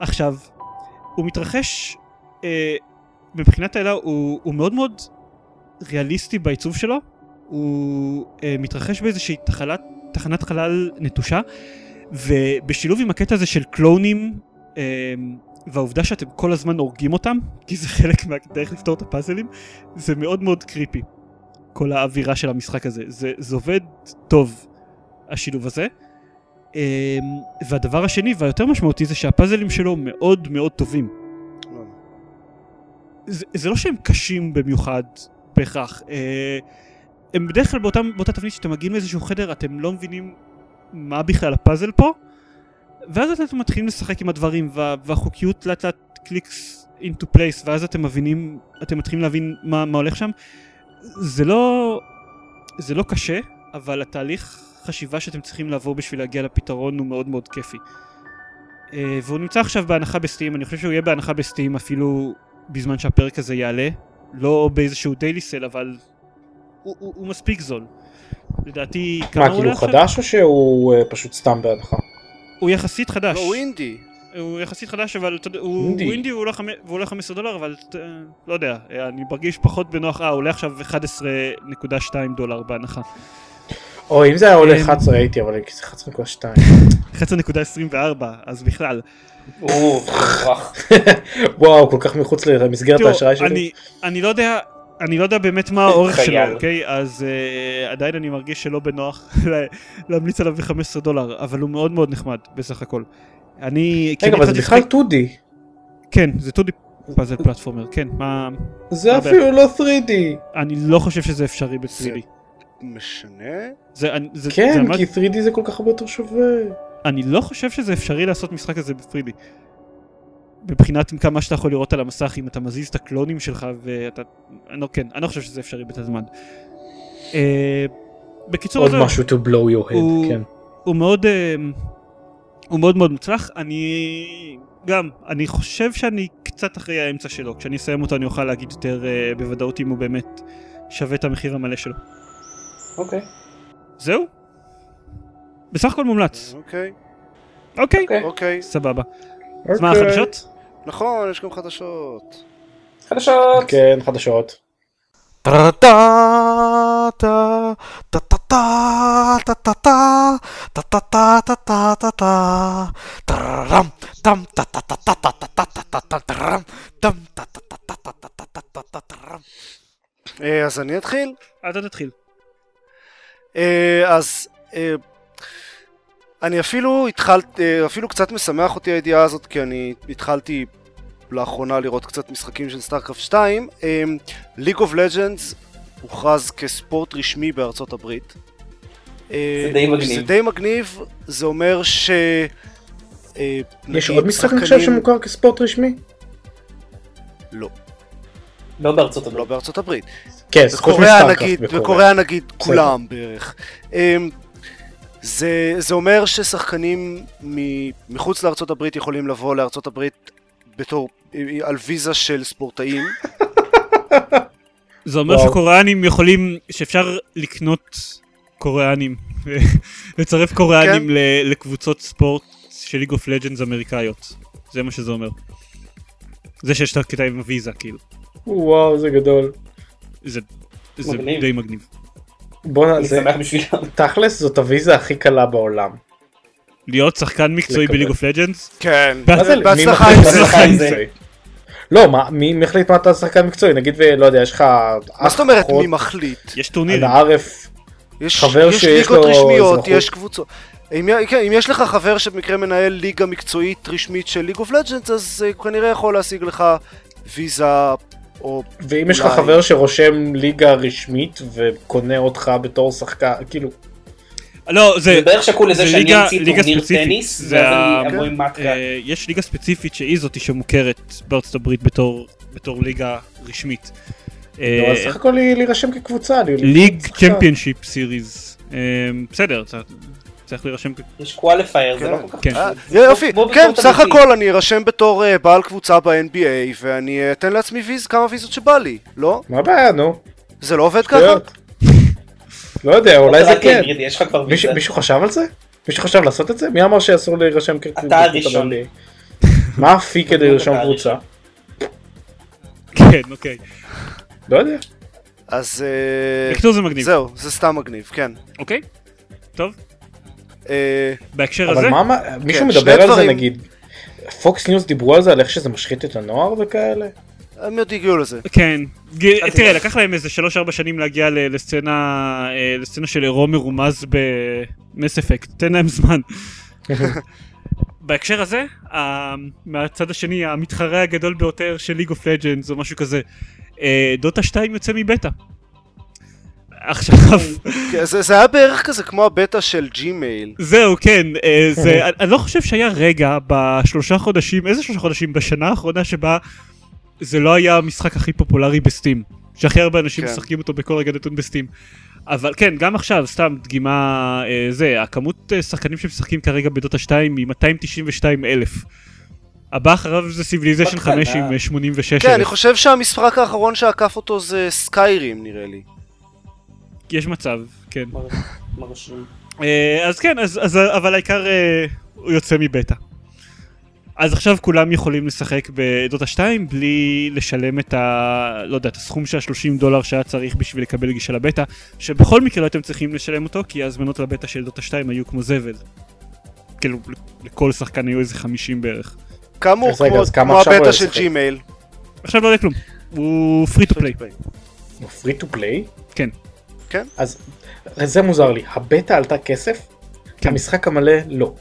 עכשיו, הוא מתרחש, אה, מבחינת העלילה הוא, הוא מאוד מאוד ריאליסטי בעיצוב שלו. הוא אה, מתרחש באיזושהי תחלת, תחנת חלל נטושה, ובשילוב עם הקטע הזה של קלונים, אה, והעובדה שאתם כל הזמן הורגים אותם, כי זה חלק מהדרך לפתור את הפאזלים, זה מאוד מאוד קריפי. כל האווירה של המשחק הזה. זה, זה עובד טוב, השילוב הזה. אמ, והדבר השני והיותר משמעותי זה שהפאזלים שלו מאוד מאוד טובים. זה, זה לא שהם קשים במיוחד בהכרח. הם בדרך כלל באותם, באותה תבנית שאתם מגיעים לאיזשהו חדר, אתם לא מבינים מה בכלל הפאזל פה, ואז אתם מתחילים לשחק עם הדברים, וה, והחוקיות לאט לאט clicks into place, ואז אתם מבינים, אתם מתחילים להבין מה, מה הולך שם. זה לא, זה לא קשה, אבל התהליך חשיבה שאתם צריכים לעבור בשביל להגיע לפתרון הוא מאוד מאוד כיפי. אה, והוא נמצא עכשיו בהנחה ב Steam, אני חושב שהוא יהיה בהנחה ב Steam אפילו בזמן שהפרק הזה יעלה. לא באיזשהו daily sale, אבל הוא, הוא, הוא מספיק זול. לדעתי, כמה מה, הוא כאילו עולה עכשיו? חדש או שהוא אה, פשוט סתם בהנחה? הוא יחסית חדש. לא, הוא אינדי. הוא יחסית חדש, אבל אתה יודע, הוא אינדי. הוא אינדי והוא עולה חמ- והוא עולה 15 דולר, אבל אה, לא יודע, אה, אני מרגיש פחות בנוח, אה, הוא עולה עכשיו 11.2 דולר בהנחה. או אם זה היה עולה אמ, 11 הייתי, אבל זה 11.2. 11.24, אז בכלל. וואו, כל כך מחוץ למסגרת האשראי שלי. אני, אני לא יודע, אני לא יודע באמת מה האורך. שלו, אוקיי? אז uh, עדיין אני מרגיש שלא בנוח לה- להמליץ עליו ב-15 דולר, אבל הוא מאוד מאוד נחמד בסך הכל. אני... רגע, אבל זה בכלל לשחק- 2D. כן, זה 2D פאזל פלטפורמר, כן, מה... זה לא אפילו לא 3D. אני לא חושב שזה אפשרי זה- ב-3D. משנה? זה, אני- זה, זה כן, ממש- כי 3D זה כל כך הרבה יותר שווה. אני לא חושב שזה אפשרי לעשות משחק הזה ב-3D. מבחינת כמה שאתה יכול לראות על המסך, אם אתה מזיז את הקלונים שלך ואתה... אני לא, כן, אני לא חושב שזה אפשרי בתזמן. אה, בקיצור, עוד זהו, משהו to blow your הוא- head, כן. הוא מאוד... אה, הוא מאוד מאוד מוצלח. אני... גם, אני חושב שאני קצת אחרי האמצע שלו. כשאני אסיים אותו אני אוכל להגיד יותר אה, בוודאות אם הוא באמת שווה את המחיר המלא שלו. אוקיי. זהו? בסך הכל מומלץ. אוקיי. אוקיי. אוקיי. אוקיי. סבבה. אז מה אוקיי. החדשות? נכון, יש גם חדשות. חדשות. כן, חדשות. אה, אז אני אתחיל. אתה תתחיל. אה, אז אה, אני אפילו התחלתי, אפילו קצת משמח אותי הידיעה הזאת, כי אני התחלתי לאחרונה לראות קצת משחקים של StarCraft 2. League of Legends הוכרז כספורט רשמי בארצות הברית. אה, זה די מגניב. זה די מגניב, זה אומר ש... אה, יש עוד משחק עכשיו שמוכר כספורט רשמי? לא, לא בארצות לא הברית. בארצות הברית. כן, בקוריאה נגיד. בקוריאה נגיד כולם בערך. זה, זה אומר ששחקנים מ- מחוץ לארצות הברית יכולים לבוא לארצות הברית בתור, על ויזה של ספורטאים. זה אומר וואו. שקוריאנים יכולים, שאפשר לקנות קוריאנים, לצרף קוריאנים כן. ל- לקבוצות ספורט של League of Legends אמריקאיות. זה מה שזה אומר. זה שיש את הקטע עם הוויזה, כאילו. וואו, זה גדול. זה, זה מגניב. די מגניב. בואנה, אני זה שמח בשבילם. תכלס זאת הוויזה הכי קלה בעולם. להיות שחקן מקצועי. ב League of Legends? כן, מה זה, מי בהצלחה מחליט עם מה זה. אתה שחקן עם זה? מקצועי? לא, מה, מי מחליט מה אתה שחקן מקצועי? נגיד ולא יודע, יש לך... מה זאת אומרת מי מחליט? יש על טורנירים. הערף, יש, חבר יש שיש ליגות לו רשמיות, אזרחות. יש קבוצות. אם, כן, אם יש לך חבר שבמקרה מנהל ליגה מקצועית רשמית של League of Legends, אז אה, הוא כנראה יכול להשיג לך ויזה או... ואם יש לך. חבר שרושם ליגה רשמית וקונה אותך בתור שחקן, כאילו, לא, זה... זה בערך שקול לזה זה שאני אמציא טורניר ספציפית. טניס, זה ואז ה- אני אבוא עם מטקה. אה, יש ליגה ספציפית שהיא זאתי שמוכרת בארצות הברית בתור בתור ליגה רשמית. אה, סך הכל להירשם כקבוצה. לי- League. Championship Series. בסדר, אתה צריך להירשם. יש qualifier, זה כן. לא כל כך כן. אה, פשוט. יופי, כן, אמיתי. הכל אני ארשם בתור אה, בעל קבוצה ב-NBA ואני אה, אתן לעצמי ויז, כמה ויזות שבא לי, לא? מה הבעיה, נו? זה לא עובד ככה? לא יודע, אולי זה אתה כן. מישהו- חשב על זה? מישהו חשב לעשות את זה? מי אמר שאסור להירשם כקבוצה? אתה הראשון. ב-NBA? מה ה fee כדי לרשום אתה קבוצה? כן, אוקיי. לא יודע. אז בקיצור זה מגניב. זהו, זה סתם מגניב, כן. אוקיי? טוב. אה, בהקשר הזה, אבל מה, מה- מישהו כן, מדבר על זה דברים. נגיד? Fox News דיברו על זה, על איך שזה משחית את הנוער וכאלה? הם עוד הגיעו לזה. כן. תראה. לקח להם איזה 3-4 שנים להגיע ל- לסצנה אה, לסצנה של עירום מרומז ב Mass Effect. תן להם זמן. בהקשר הזה, מהצד השני, המתחרה הגדול ביותר של League of Legends או משהו כזה, אה, דוטה 2 יוצא מבטא. עכשיו, כן, זה, זה היה בערך כזה כמו הבטא של Gmail. זהו, כן, אה, זה, אני- אני לא חושב שהיה רגע בשלושה חודשים, איזה שלושה חודשים? בשנה האחרונה שבה זה לא היה המשחק הכי פופולרי ב Steam. שהכי הרבה אנשים כן. משחקים אותו בכל רגע נתון ב Steam. אבל כן, גם עכשיו, סתם דגימה, אה, זה, הכמות אה, שחקנים שמשחקים כרגע בדוטה 2 היא 292 אלף. הבא אחריו זה Civilization בקטנה. 5 עם אה, 86 כן, אני אלף. חושב שהמשחק האחרון שעקף אותו זה Skyrim נראה לי. יש מצב, כן. מר- מרשים. אה, אז כן, אז, אז, אבל העיקר אה, הוא יוצא מבטא. אז עכשיו כולם יכולים לשחק בדוטה 2 בלי לשלם את ה... לא יודע, את הסכום של ה-30 דולר שהיה צריך בשביל לקבל גישה לבטא, שבכל מקרה לא הייתם צריכים לשלם אותו, כי ההזמנות לבטא של דוטה 2 היו כמו זבל. כאילו, לכל שחקן היו איזה 50 בערך. כאמור, כמו, הבטא של? Gmail. עכשיו לא יהיה כלום. הוא free to play. הוא free to play? כן. כן. אז זה מוזר לי, הבטא עלתה כסף? כן. המשחק המלא לא.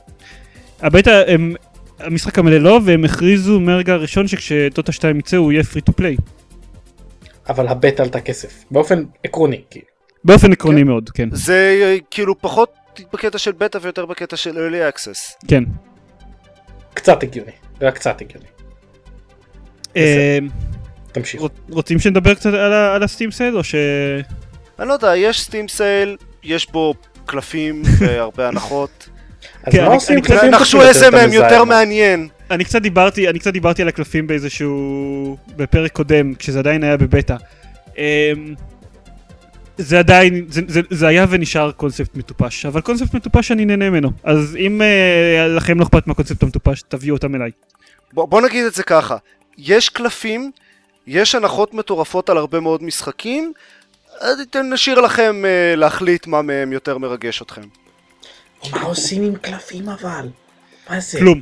הבטא, הם... המשחק המלא לא, והם הכריזו מהרגע הראשון שכשדוטה 2 יצא הוא יהיה free to play. אבל הבטא עלתה כסף. באופן עקרוני. כאילו. באופן עקרוני כן. מאוד, כן. זה כאילו פחות בקטע של בטא ויותר בקטע של early access. כן. קצת הגיוני. רק קצת הגיוני. אה, תמשיך. רוצ- רוצים שנדבר קצת על, הסטים סייל או ש... אני לא יודע, יש סטים סייל, יש בו קלפים והרבה הנחות. אז כן, מה אני- עושים קלפים נחשו איזה מהם יותר? מעניין. אני קצת דיברתי, אני קצת דיברתי על הקלפים באיזשהו... בפרק קודם, כשזה עדיין היה בבטא. אמ, זה עדיין, זה, זה, זה היה ונשאר קונספט מטופש, אבל קונספט מטופש אני נהנה ממנו. אז אם אה, לכם לא אכפת מהקונספט המטופש, תביאו אותם אליי. בוא, בוא נגיד את זה ככה, יש קלפים, יש הנחות מטורפות על הרבה מאוד משחקים, אז נשאיר לכם uh, להחליט מה מהם יותר מרגש אתכם. מה עושים עם קלפים אבל? מה זה? כלום.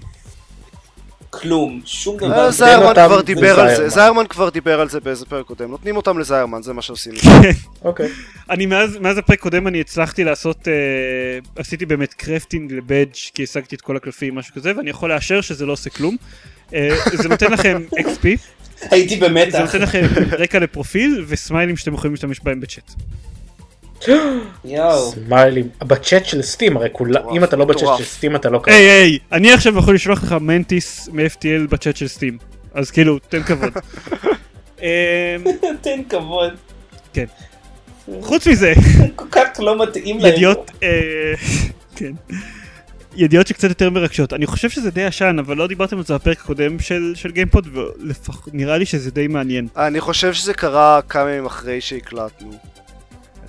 כלום, שום דבר. אה, זיירמן אותם כבר דיבר על זה. זיירמן כבר דיבר על זה באיזה פרק קודם, נותנים אותם לזיירמן, זה מה שעושים. אוקיי. אני מאז, הפרק קודם אני הצלחתי לעשות, אה, עשיתי באמת קרפטינג לבדג' כי השגתי את כל הקלפים משהו כזה ואני יכול לאשר שזה לא עושה כלום. אה, זה נותן לכם XP, הייתי זה במתח. נותן לכם רקע לפרופיל וסמיילים שאתם יכולים להשתמש בהם בצ'אט. יואו. סמיילים. בצ'אט של סטים הרי כולם, אם אתה לא בצ'אט. של סטים אתה לא קיים. היי היי, אני עכשיו יכול לשלוח לך מנטיס מ-FTL בצ'אט של סטים. אז כאילו, תן כבוד. אמ, תן כבוד. חוץ מזה, כל כך לא מתאים להם. ידיעות, אה, כן. ידיעות שקצת יותר מרגשות. אני חושב שזה די ישן, אבל לא דיברתם על זה בפרק הקודם של, של גיימפוד, ונראה לי שזה די מעניין. אני חושב שזה קרה כמה ימים אחרי שהקלטנו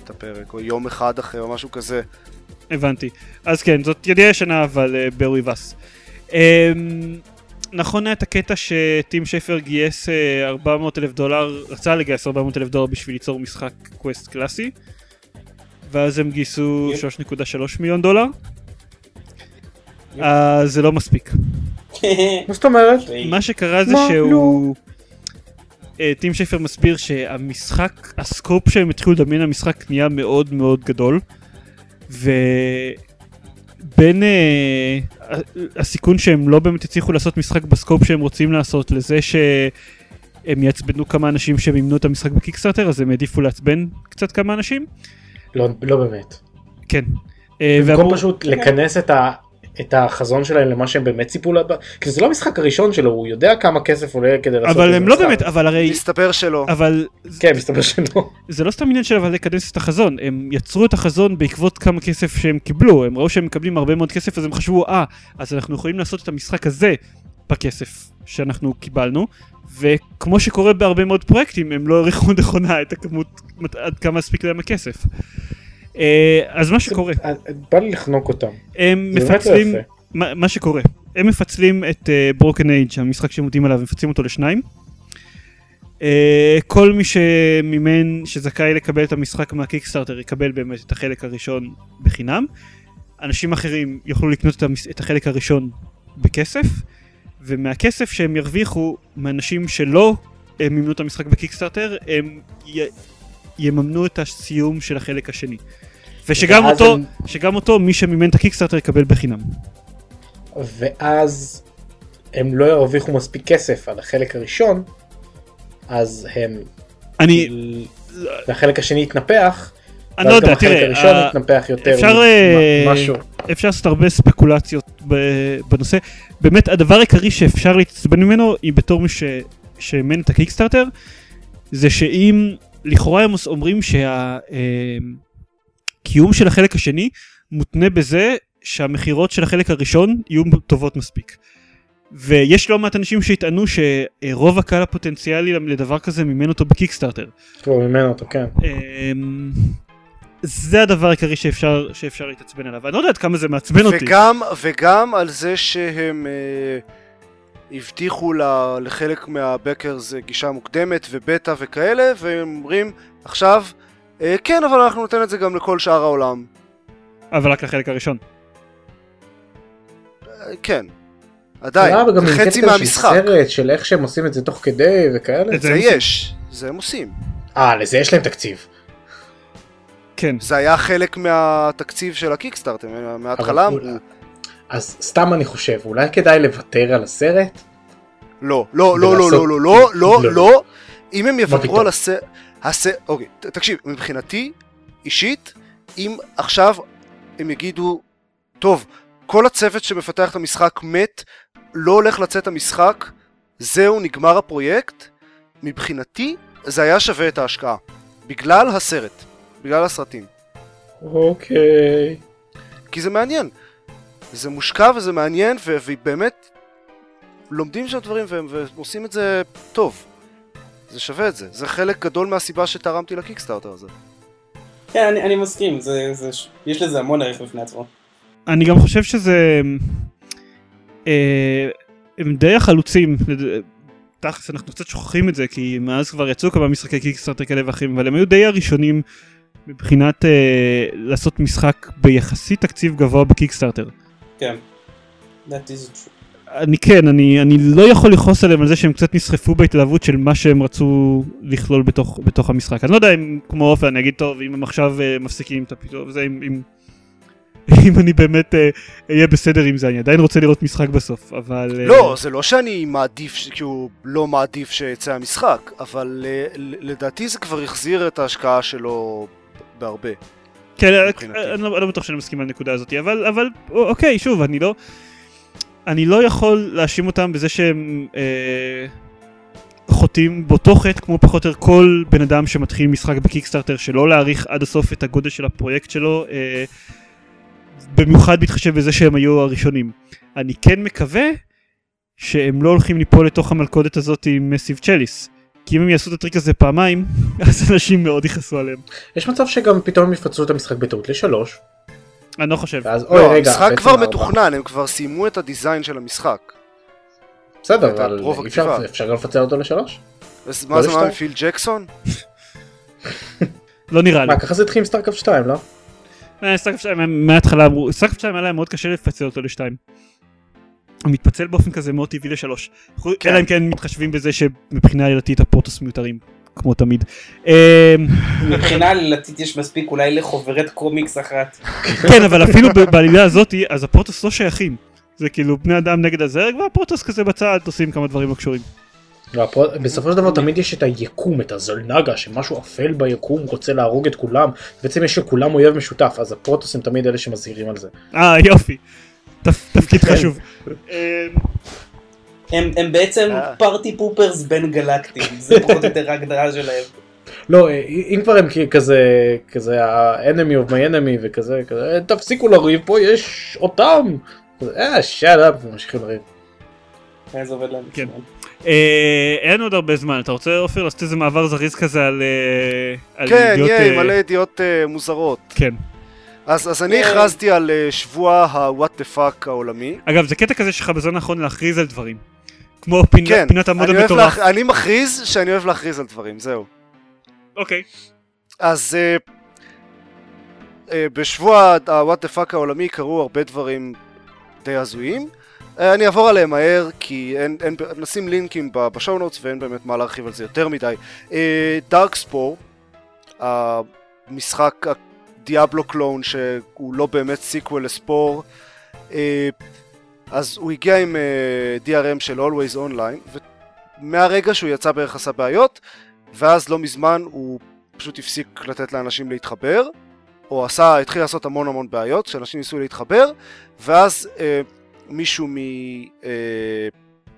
את הפרק, או יום אחד אחרי, או משהו כזה. הבנתי. אז כן, זאת ידיעה ישנה, אבל uh, with us. Um, נכון היה את הקטע שטים שפר גייס uh, 400 אלף דולר, רצה לגייס 400 אלף דולר בשביל ליצור משחק קווסט קלאסי, ואז הם גייסו יפה 3.3 מיליון דולר. אז זה לא מספיק. מה זאת אומרת? מה שקרה זה? שהוא... אה, טים שפר מסביר שהמשחק, ה scope שהם התחילו לדמיין המשחק נהיה מאוד מאוד גדול ובין ה- הסיכון שהם לא באמת הצליחו לעשות משחק בסקופ שהם רוצים לעשות לזה שהם יעצבנו כמה אנשים שמימנו את המשחק בקיקסטארטר אז הם העדיפו לעצבן קצת כמה אנשים לא לא באמת. כן. במקום ואמרו- פשוט לכנס את ה... את החזון שלהם למה שהם באמת ציפו לדבר, כי זה לא המשחק הראשון שלו, הוא יודע כמה כסף עולה כדי לעשות אבל איזה הם לא. באמת, אבל הרי, מסתבר שלא. אבל כן, מסתבר שלא. זה לא סתם עניין של אבל לכנס את החזון, הם יצרו את החזון בעקבות כמה כסף שהם קיבלו, הם ראו שהם מקבלים הרבה מאוד כסף אז הם חשבו אה, אז אנחנו יכולים לעשות את המשחק הזה בכסף שאנחנו קיבלנו, וכמו שקורה בהרבה מאוד פרויקטים הם לא העריכו נכונה את הכמות, עד כמה הספיק להם הכסף. אה, אז מה שקורה, בא לי לחנוק אותם. הם לא מפצלים. מה, שקורה, הם מפצלים את ברוקן uh, אייג', המשחק שהם עובדים עליו, מפצלים אותו לשניים. כל מי שמימן, שזכאי לקבל את המשחק מהקיקסטארטר, יקבל באמת את החלק הראשון בחינם. אנשים אחרים יוכלו לקנות את, החלק הראשון בכסף, ומהכסף שהם ירוויחו מאנשים שלא מימנו את המשחק בקיקסטארטר, הם. יממנו את הסיום של החלק השני. ושגם אותו, הם- שגם אותו מי שמימן את הקיקסטארטר יקבל בחינם. ואז הם לא ירוויחו מספיק כסף על החלק הראשון, אז הם... אני... והחלק השני יתנפח, אני לא יודע, תראה, הראשון יתנפח יותר, אפשר, משהו. אפשר לעשות הרבה ספקולציות בנושא. באמת, הדבר העיקרי שאפשר להתעצבן ממנו, היא בתור מי שאימן את הקיקסטארטר, זה שאם לכאורה הם אומרים שהקיום של החלק השני מותנה בזה שהמכירות של החלק הראשון יהיו טובות מספיק. ויש לא מעט אנשים שיטענו שרוב הקהל הפוטנציאלי לדבר כזה מימן אותו בקיקסטארטר. הוא מימן אותו, כן. אמ, זה הדבר העיקרי שאפשר, שאפשר להתעצבן עליו. אני לא יודע עד כמה זה מעצבן אותי. וגם, וגם על זה שהם אה, הבטיחו לחלק מהבקרס גישה מוקדמת ובטא וכאלה, והם אומרים עכשיו, אה, כן, אבל אנחנו ניתן את זה גם לכל שאר העולם. אבל רק לחלק הראשון. אה, כן. עדיין, זה חצי מהמשחק. של סרט של איך שהם עושים את זה תוך כדי וכאלה. את זה יש, זה הם עושים. אה, לזה יש להם תקציב. כן. זה היה חלק מהתקציב של הקיקסטארט, מההתחלה. אז סתם אני חושב, אולי כדאי לוותר על הסרט? לא, לא, לא, לא, לא, לא, לא, לא, לא. אם הם יוותרו על הסרט... אוקיי, תקשיב, מבחינתי, אישית, אם עכשיו הם יגידו, טוב, כל הצוות שמפתח את המשחק מת, לא הולך לצאת המשחק, זהו, נגמר הפרויקט, מבחינתי זה היה שווה את ההשקעה. בגלל הסרט. בגלל הסרטים. אוקיי. כי זה מעניין. זה מושקע וזה מעניין, ובאמת לומדים שם דברים והם עושים את זה טוב. זה שווה את זה. זה חלק גדול מהסיבה שתרמתי לקיקסטארטר הזה. כן, אני, אני מסכים, זה, זה, יש לזה המון ערך בפני עצמו. אני גם חושב שזה... אה, הם די החלוצים, תכלס אנחנו קצת שוכחים את זה כי מאז כבר יצאו כמה משחקי קיקסטארטר כאלה ואחרים אבל הם היו די הראשונים מבחינת אה, לעשות משחק ביחסית תקציב גבוה בקיקסטארטר. כן. That is true. אני כן, אני, אני לא יכול לכעוס עליהם על זה שהם קצת נסחפו בהתלהבות של מה שהם רצו לכלול בתוך, בתוך המשחק. אני לא יודע אם כמו עופר אני אגיד טוב אם הם עכשיו uh, מפסיקים את הפיתוח וזה אם, אם, אם אני באמת אהיה uh, בסדר עם זה אני עדיין רוצה לראות משחק בסוף אבל uh... לא זה לא שאני מעדיף כאילו לא מעדיף שיצא המשחק אבל uh, לדעתי זה כבר החזיר את ההשקעה שלו בהרבה. כן, אני לא, לא בטוח שאני מסכים על הנקודה הזאת, אבל, אבל אוקיי, שוב, אני לא, אני לא יכול להאשים אותם בזה שהם אה, חוטאים באותו חטא כמו פחות או יותר כל בן אדם שמתחיל משחק בקיקסטארטר שלא להעריך עד הסוף את הגודל של הפרויקט שלו, אה, במיוחד בהתחשב בזה שהם היו הראשונים. אני כן מקווה שהם לא הולכים ליפול לתוך המלכודת הזאת עם מסיב צ'ליס. כי אם הם יעשו את הטריק הזה פעמיים, אז אנשים מאוד יכעסו עליהם. יש מצב שגם פתאום הם יפצלו את המשחק בטעות לשלוש. אני לא חושב. ואז, לא, רגע, המשחק כבר מתוכנן, הם כבר סיימו את ה design של המשחק. בסדר, אבל אפשר, אפשר גם לפצל אותו לשלוש? מה זה מה עם פיל ג'קסון? לא נראה לי. מה, ככה זה התחיל עם StarCraft 2, לא? אה, StarCraft 2 מההתחלה אמרו, StarCraft 2 היה להם מאוד קשה לפצל אותו לשתיים. הוא מתפצל באופן כזה מאוד טבעי לשלוש. כן. אלא אם כן מתחשבים בזה שמבחינה עלילתית הפרוטוס מיותרים, כמו תמיד. אמ, מבחינה עלילתית יש מספיק אולי לחוברת קומיקס אחת. כן, אבל אפילו בעלילה הזאתי, אז הפרוטוס לא שייכים. זה כאילו בני אדם נגד הזרג והפרוטוס כזה בצד עושים כמה דברים לא קשורים. בסופו של דבר תמיד יש את היקום, את הזולנגה, שמשהו אפל ביקום רוצה להרוג את כולם, בעצם יש לכולם אויב משותף, אז הפרוטוס הם תמיד אלה שמזהירים על זה. אה יופי. תפקיד כן. חשוב. הם בעצם פארטי פופרס בין גלקטים, זה פחות או יותר ההגדרה שלהם. לא, אם כבר הם כזה, כזה ה-enemy of my enemy וכזה, כזה, תפסיקו לריב פה, יש אותם. אה, שאט אפ, ממשיכים לריב. זה עובד להם. כן. אה, אין עוד הרבה זמן, אתה רוצה עופר לעשות איזה מעבר זריז כזה על אה, כן, יהיה, מלא ידיעות מוזרות. כן. אז, אז אני הכרזתי על uh, שבוע ה-what the fuck העולמי. אגב, זה קטע כזה שלך בזמן האחרון להכריז על דברים. כמו פינת, כן, פינת המוד המטורף. לה... אני מכריז שאני אוהב להכריז על דברים, זהו. אוקיי. אז uh, uh, בשבוע ה-what the fuck העולמי קרו הרבה דברים די הזויים. Uh, אני אעבור עליהם מהר, כי אין, אין, נשים לינקים בשואו נוטס ואין באמת מה להרחיב על זה יותר מדי. Darkspore, המשחק Diablo clone שהוא לא באמת sequel ל Spore. Uh, אז הוא הגיע עם uh, DRM של Always Online, ומהרגע שהוא יצא בערך עשה בעיות, ואז לא מזמן הוא פשוט הפסיק לתת לאנשים להתחבר, או עשה, התחיל לעשות המון המון בעיות, שאנשים ניסו להתחבר, ואז uh, מישהו מ, uh,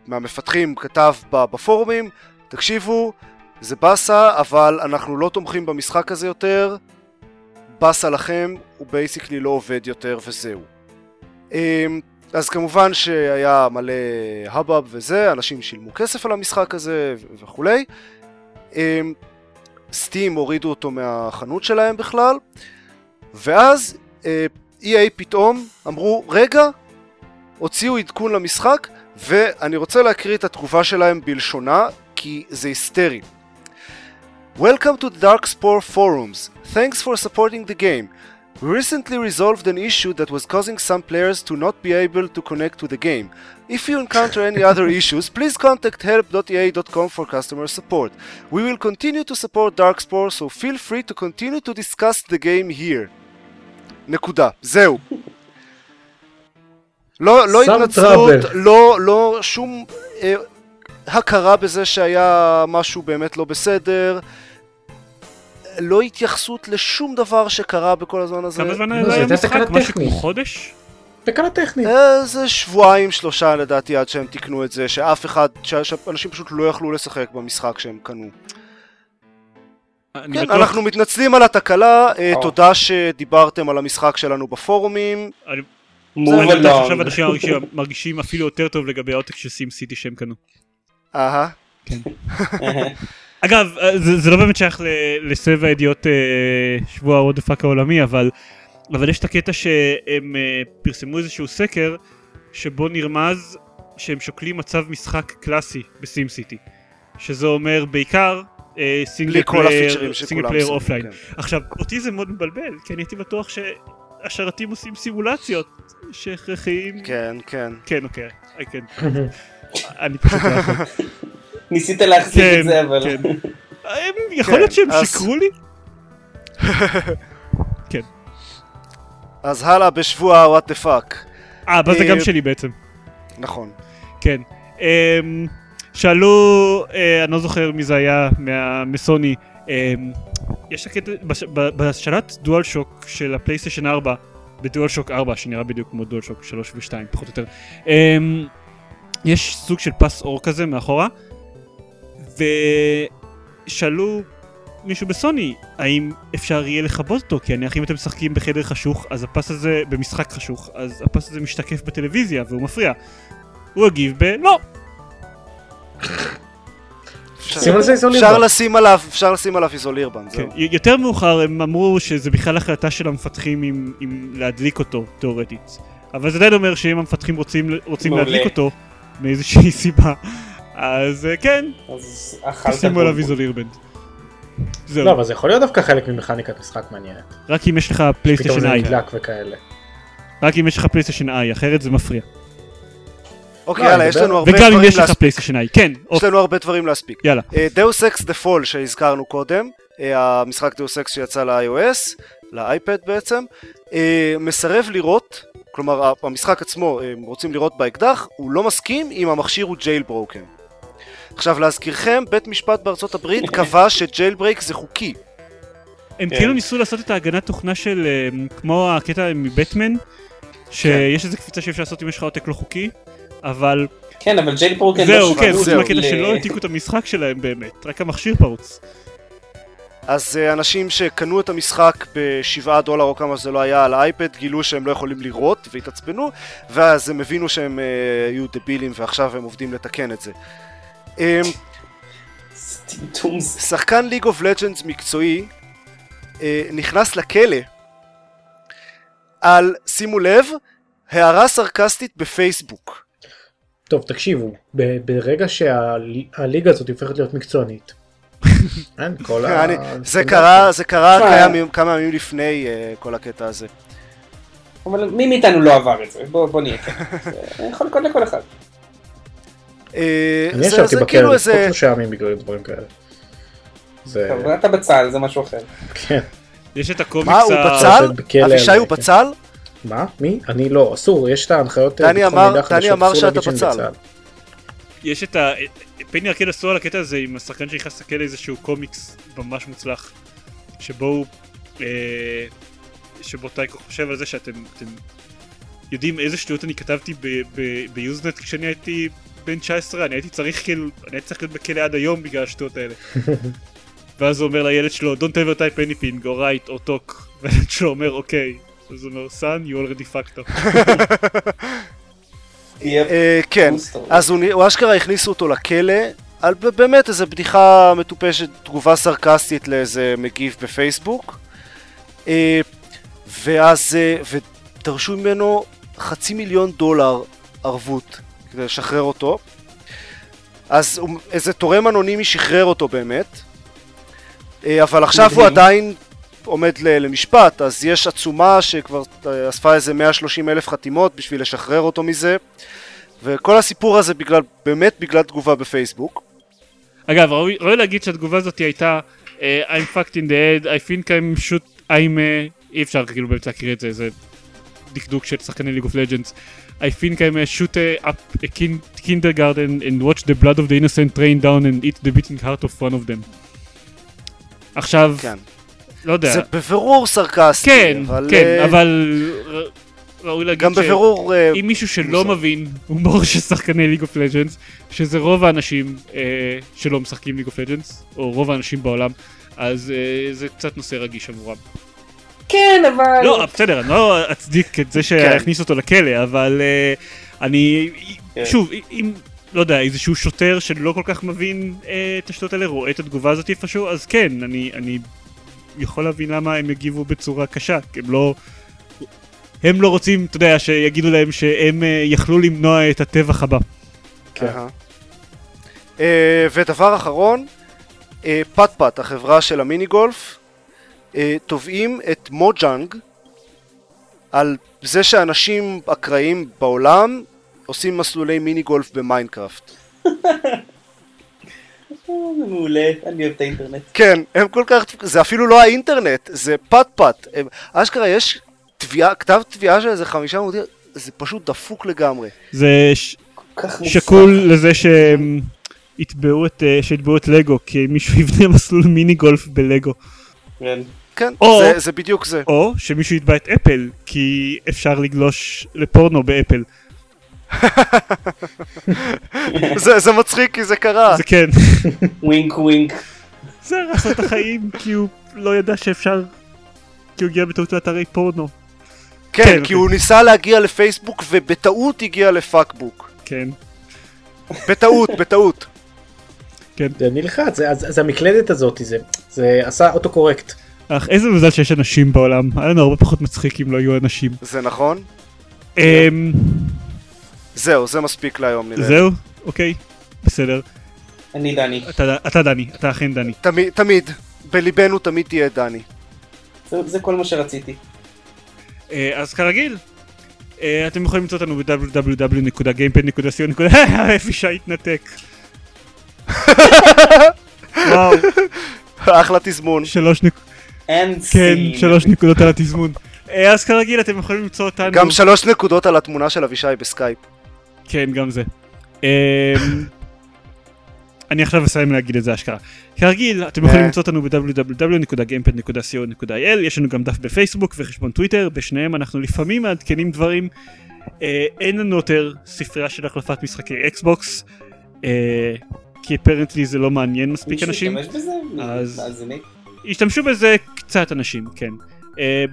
מהמפתחים כתב בפורומים, תקשיבו, זה באסה, אבל אנחנו לא תומכים במשחק הזה יותר, באסה לכם, הוא basically לא עובד יותר וזהו. אמ, אז כמובן שהיה מלא hubbub וזה, אנשים שילמו כסף על המשחק הזה וכולי. Steam אמ, הורידו אותו מהחנות שלהם בכלל, ואז אה, EA פתאום אמרו, רגע, הוציאו עדכון למשחק, ואני רוצה להקריא את התגובה שלהם בלשונה, כי זה היסטרי. Welcome to the Darkspore forums. Thanks for supporting the game. We recently resolved an issue that was causing some players to not be able to connect to the game. If you encounter any other issues, please contact help.ea.com for customer support. We will continue to support Darkspore, so feel free to continue to discuss the game here. נקודה. זהו. לא, לא התנצלות, לא, לא שום אה, הכרה בזה שהיה משהו באמת לא בסדר. לא התייחסות לשום דבר שקרה בכל הזמן הזה. כמה זמן היה המשחק? משהו כמו חודש? תקלה טכנית. איזה שבועיים שלושה לדעתי עד שהם תיקנו את זה, שאף אחד, שאנשים פשוט לא יכלו לשחק במשחק שהם קנו. כן, אנחנו מתנצלים על התקלה, אה, תודה שדיברתם על המשחק שלנו בפורומים. אני בטוח שעכשיו אנשים מרגישים אפילו יותר טוב לגבי העותק של SimCity שהם קנו. אהה. כן. אגב, אה, זה, זה לא באמת שייך לסבב הידיעות אה, שבוע what fuck העולמי, אבל, אבל יש את הקטע שהם אה, פרסמו איזשהו סקר שבו נרמז שהם שוקלים מצב משחק קלאסי ב SimCity. שזה אומר בעיקר single player, offline. עכשיו, אותי זה מאוד מבלבל, כי אני הייתי בטוח שהשרתים עושים סימולציות שהכרחיים. כן, כן. כן, אוקיי, כן. אני פשוט לא יכול. ניסית להחזיק את זה, אבל... כן. יכול להיות שהם שיקרו לי? כן. אז הלאה בשבוע וואט דה פאק. אה, אבל זה גם שלי בעצם. נכון. כן. שאלו, אני לא זוכר מי זה היה, מסוני, יש הקטע, בשלט דואל שוק של הפלייסטיישן 4, בדואל שוק 4, שנראה בדיוק כמו דואל שוק 3 ו-2, פחות או יותר, יש סוג של פס אור כזה מאחורה, ושאלו מישהו בסוני, האם אפשר יהיה לכבות אותו? כי נניח אם אתם משחקים בחדר חשוך, אז הפס הזה, במשחק חשוך, אז הפס הזה משתקף בטלוויזיה והוא מפריע. הוא הגיב בלא. אפשר לשים עליו, אפשר לשים עליו איזולירבן, זהו. כן, יותר מאוחר הם אמרו שזה בכלל החלטה של המפתחים אם להדליק אותו, תאורטית. אבל זה עדיין אומר שאם המפתחים רוצים להדליק אותו, מאיזושהי סיבה, אז אה, כן, אז תשימו עליו איזולירבן. זהו. לא, אבל זה יכול להיות דווקא חלק ממכניקת משחק מעניינת. רק אם יש לך פלייסטיישן איי. נדלק וכאלה. רק אם יש לך PlayStation Eye, אחרת זה מפריע. אוקיי, יאללה, יש לנו הרבה דברים להספיק. וגם אם יש לך PlayStation Eye, כן. יש לנו הרבה דברים להספיק. יאללה. Deus Ex The Fall שהזכרנו קודם, אה, המשחק Deus Ex שיצא ל-iOS, ל iPad בעצם, אה, מסרב לירות, כלומר המשחק עצמו, הם רוצים לירות באקדח, הוא לא מסכים אם המכשיר הוא jailbroken. עכשיו להזכירכם, בית משפט בארצות הברית קבע ש jailbreak זה חוקי. הם כן. כאילו ניסו לעשות את ההגנת תוכנה של, אה, כמו הקטע מבטמן, שיש כן. איזה קפיצה שאפשר לעשות אם יש לך עותק לא חוקי, אבל... כן, אבל ג'ייל ברוקן לא זהו, כן, חוץ מהקטע שלא העתיקו את המשחק שלהם באמת, רק המכשיר פרוץ. אז uh, אנשים שקנו את המשחק ב-7 דולר או כמה שזה לא היה על האייפד גילו שהם לא יכולים לראות והתעצבנו ואז הם הבינו שהם uh, היו דבילים ועכשיו הם עובדים לתקן את זה. אמ, שחקן ליג אוף לג'נדס מקצועי אה, נכנס לכלא על, שימו לב, הערה סרקסטית בפייסבוק. טוב, תקשיבו, ברגע שהליגה הזאת הופכת להיות מקצוענית, זה קרה, זה קרה כמה ימים לפני אה, כל הקטע הזה. אבל מי מאיתנו לא עבר את זה? בוא נהיה כן. זה יכול לקרות לכל אחד. אה, אני ישבתי בכלא כאילו לפחות שלושה ימים בגלל דברים כאלה. טוב, אתה בצל, זה משהו אחר. כן. יש את הקומיקס מה, הוא בצל? אבישי הוא בצל? מה? מי? אני לא, אסור, יש את ההנחיות דני אמר- שאתה בצל. יש את ה... פני ארקד עשו על הקטע הזה עם השחקן שנכנס לסתכל איזשהו קומיקס ממש מוצלח שבו הוא... אה, שבו טייקו חושב על זה שאתם אתם יודעים איזה שטויות אני כתבתי ביוזנט כשאני הייתי בן 19 אני הייתי צריך כאילו אני הייתי צריך להיות בכלא עד היום בגלל השטויות האלה. ואז הוא אומר לילד שלו don't ever type anything or write or talk. והילד שלו אומר אוקיי אז הוא אומר son you already fucked up כן, True story. אז הוא, אשכרה הכניסו אותו לכלא, על באמת איזה בדיחה מטופשת, תגובה סרקסטית לאיזה מגיב בפייסבוק. אה, ואז, אה, ודרשו ממנו חצי מיליון דולר ערבות כדי לשחרר אותו. אז איזה תורם אנונימי שחרר אותו באמת. אה, אבל עכשיו הוא. עדיין עומד למשפט, אז יש עצומה שכבר אה, אספה איזה 130 אלף חתימות בשביל לשחרר אותו מזה. וכל הסיפור הזה בגלל, באמת בגלל תגובה בפייסבוק. אגב, ראוי, ראוי להגיד שהתגובה הזאת הייתה uh, I'm fucked in the head, I think I'm shoot, I'm... Uh, אי אפשר כאילו באמת להקריא את זה, זה דקדוק של שחקני League of Legends. I think I'm a shoot uh, up a kin- kindergarten and watch the blood of the innocent rain down and eat the beating heart of one of them. עכשיו, כן. לא יודע, זה בבירור סרקסטי, כן, אבל... כן, אה, אבל ראוי להגיד גם בבירור... אה, אם מישהו שלא מוזר. מבין הומור של שחקני League of Legends, שזה רוב האנשים אה, שלא משחקים ליג אוף לג'אנס, או רוב האנשים בעולם, אז אה, זה קצת נושא רגיש עבורם. כן, אבל... לא, בסדר, אני לא אצדיק את זה שהכניס אותו לכלא, אבל אה, אני, כן. שוב, אם, לא יודע, איזשהו שוטר שלא כל כך מבין אה, את השטויות האלה, רואה את התגובה הזאת איפשהו, אז כן, אני, אני יכול להבין למה הם יגיבו בצורה קשה, כי הם לא... הם לא רוצים, אתה יודע, שיגידו להם שהם אה, יכלו למנוע את הטבח הבא. כן. אה, ודבר אחרון, אה, Putt-Putt, החברה של המיני גולף, תובעים את Mojang על זה שאנשים אקראיים בעולם עושים מסלולי מיני גולף ב Minecraft. אה, מעולה, אני אוהב את האינטרנט. כן, הם כל כך, זה אפילו לא האינטרנט, זה Putt-Putt. הם- אשכרה יש תביעה, כתב תביעה של איזה חמישה עמודים, זה פשוט דפוק לגמרי. זה ש-. שקול לזה שהם יתבעו את, אה, שיתבעו את לגו, כי מישהו יבנה מסלול מיני גולף בלגו. כן. כן, או- זה, זה בדיוק זה. או שמישהו יתבע את אפל, כי אפשר לגלוש לפורנו באפל. זה, זה מצחיק כי זה קרה. זה כן. wink wink. זה הרס את החיים, כי הוא לא ידע שאפשר... כי הוא הגיע בטעות לאתרי פורנו. כן, כן, כי אוקיי. הוא ניסה להגיע לפייסבוק ובטעות הגיע לפאקבוק. כן. בטעות, בטעות. זה נלחץ, זה- אז המקלדת הזאת, זה- זה עשה אוטו קורקט. אך איזה מזל שיש אנשים בעולם, היה לנו הרבה פחות מצחיק אם לא היו אנשים. זה נכון? אמ, זהו, זה מספיק להיום נראה. זהו? אוקיי, בסדר. אני דני. אתה אתה דני, אתה אכן דני. תמיד, תמיד, בליבנו תמיד תהיה דני. זה- זה כל מה שרציתי. אה, אז כרגיל, אה, אתם יכולים למצוא אותנו ב-www.gamepad.co. אבישי התנתק. וואו, אחלה תזמון. שלוש נק... אין כן, סין. שלוש נקודות על התזמון. אה, אז כרגיל אתם יכולים למצוא אותנו... גם שלוש נקודות על התמונה של אבישי בסקייפ. כן, גם זה. אמ, אני עכשיו אסיים להגיד את זה אשכרה. כרגיל, אתם יכולים אה. למצוא אותנו ב-www.gamepad.co.il, יש לנו גם דף בפייסבוק וחשבון טוויטר, בשניהם אנחנו לפעמים מעדכנים דברים. אה, אין לנו יותר ספרייה של החלפת משחקי אקסבוקס, אה, כי apparently זה לא מעניין מספיק מישהו אנשים. השתמש בזה? אז-? השתמשו בזה קצת אנשים, כן.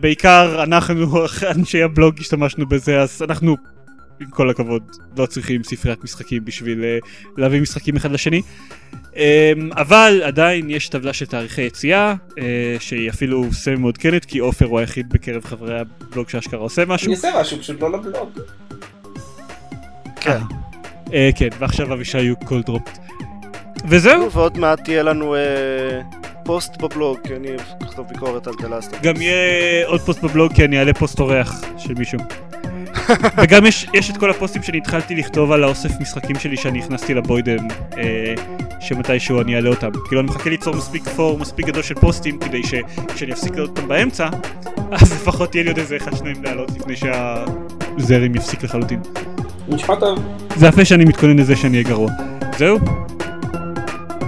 בעיקר אנחנו, אנשי הבלוג, השתמשנו בזה, אז אנחנו, עם כל הכבוד, לא צריכים ספריית משחקים בשביל אה, להביא משחקים אחד לשני. אמ, אבל עדיין יש טבלה של תאריכי יציאה, אה, שהיא אפילו semi מעודכנת, כי עופר הוא היחיד בקרב חברי הבלוג שאשכרה עושה משהו. אני עושה משהו, פשוט לא לבלוג. כן. אה, כן, ועכשיו אבישי הוא call dropped. וזהו, ועוד מעט תהיה לנו אה, פוסט בבלוג, כי אני אכתוב ביקורת על דלסטר. גם יהיה עוד פוסט בבלוג כי אני אעלה פוסט אורח של מישהו. וגם יש, יש את כל הפוסטים שאני התחלתי לכתוב על האוסף משחקים שלי שאני הכנסתי לבוידן, אה, שמתישהו אני אעלה אותם. כאילו אני מחכה ליצור מספיק פור, מספיק גדול של פוסטים, כדי שכשאני אפסיק לעלות אותם באמצע, אז לפחות יהיה לי עוד איזה אחד שניים לעלות לפני שהזרם יפסיק לחלוטין. נשמע טוב. זה יפה שאני מתכונן לזה שאני אהיה גרוע. זהו?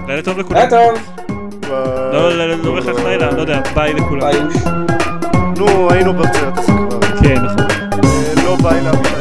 לילה טוב לכולם. היה טוב. לא, לא, לא, לא בהכרח לילה, לא יודע, ביי לכולם. נו, היינו בהרצלת הסקרר. כן, נכון. לא ביי לאבישי.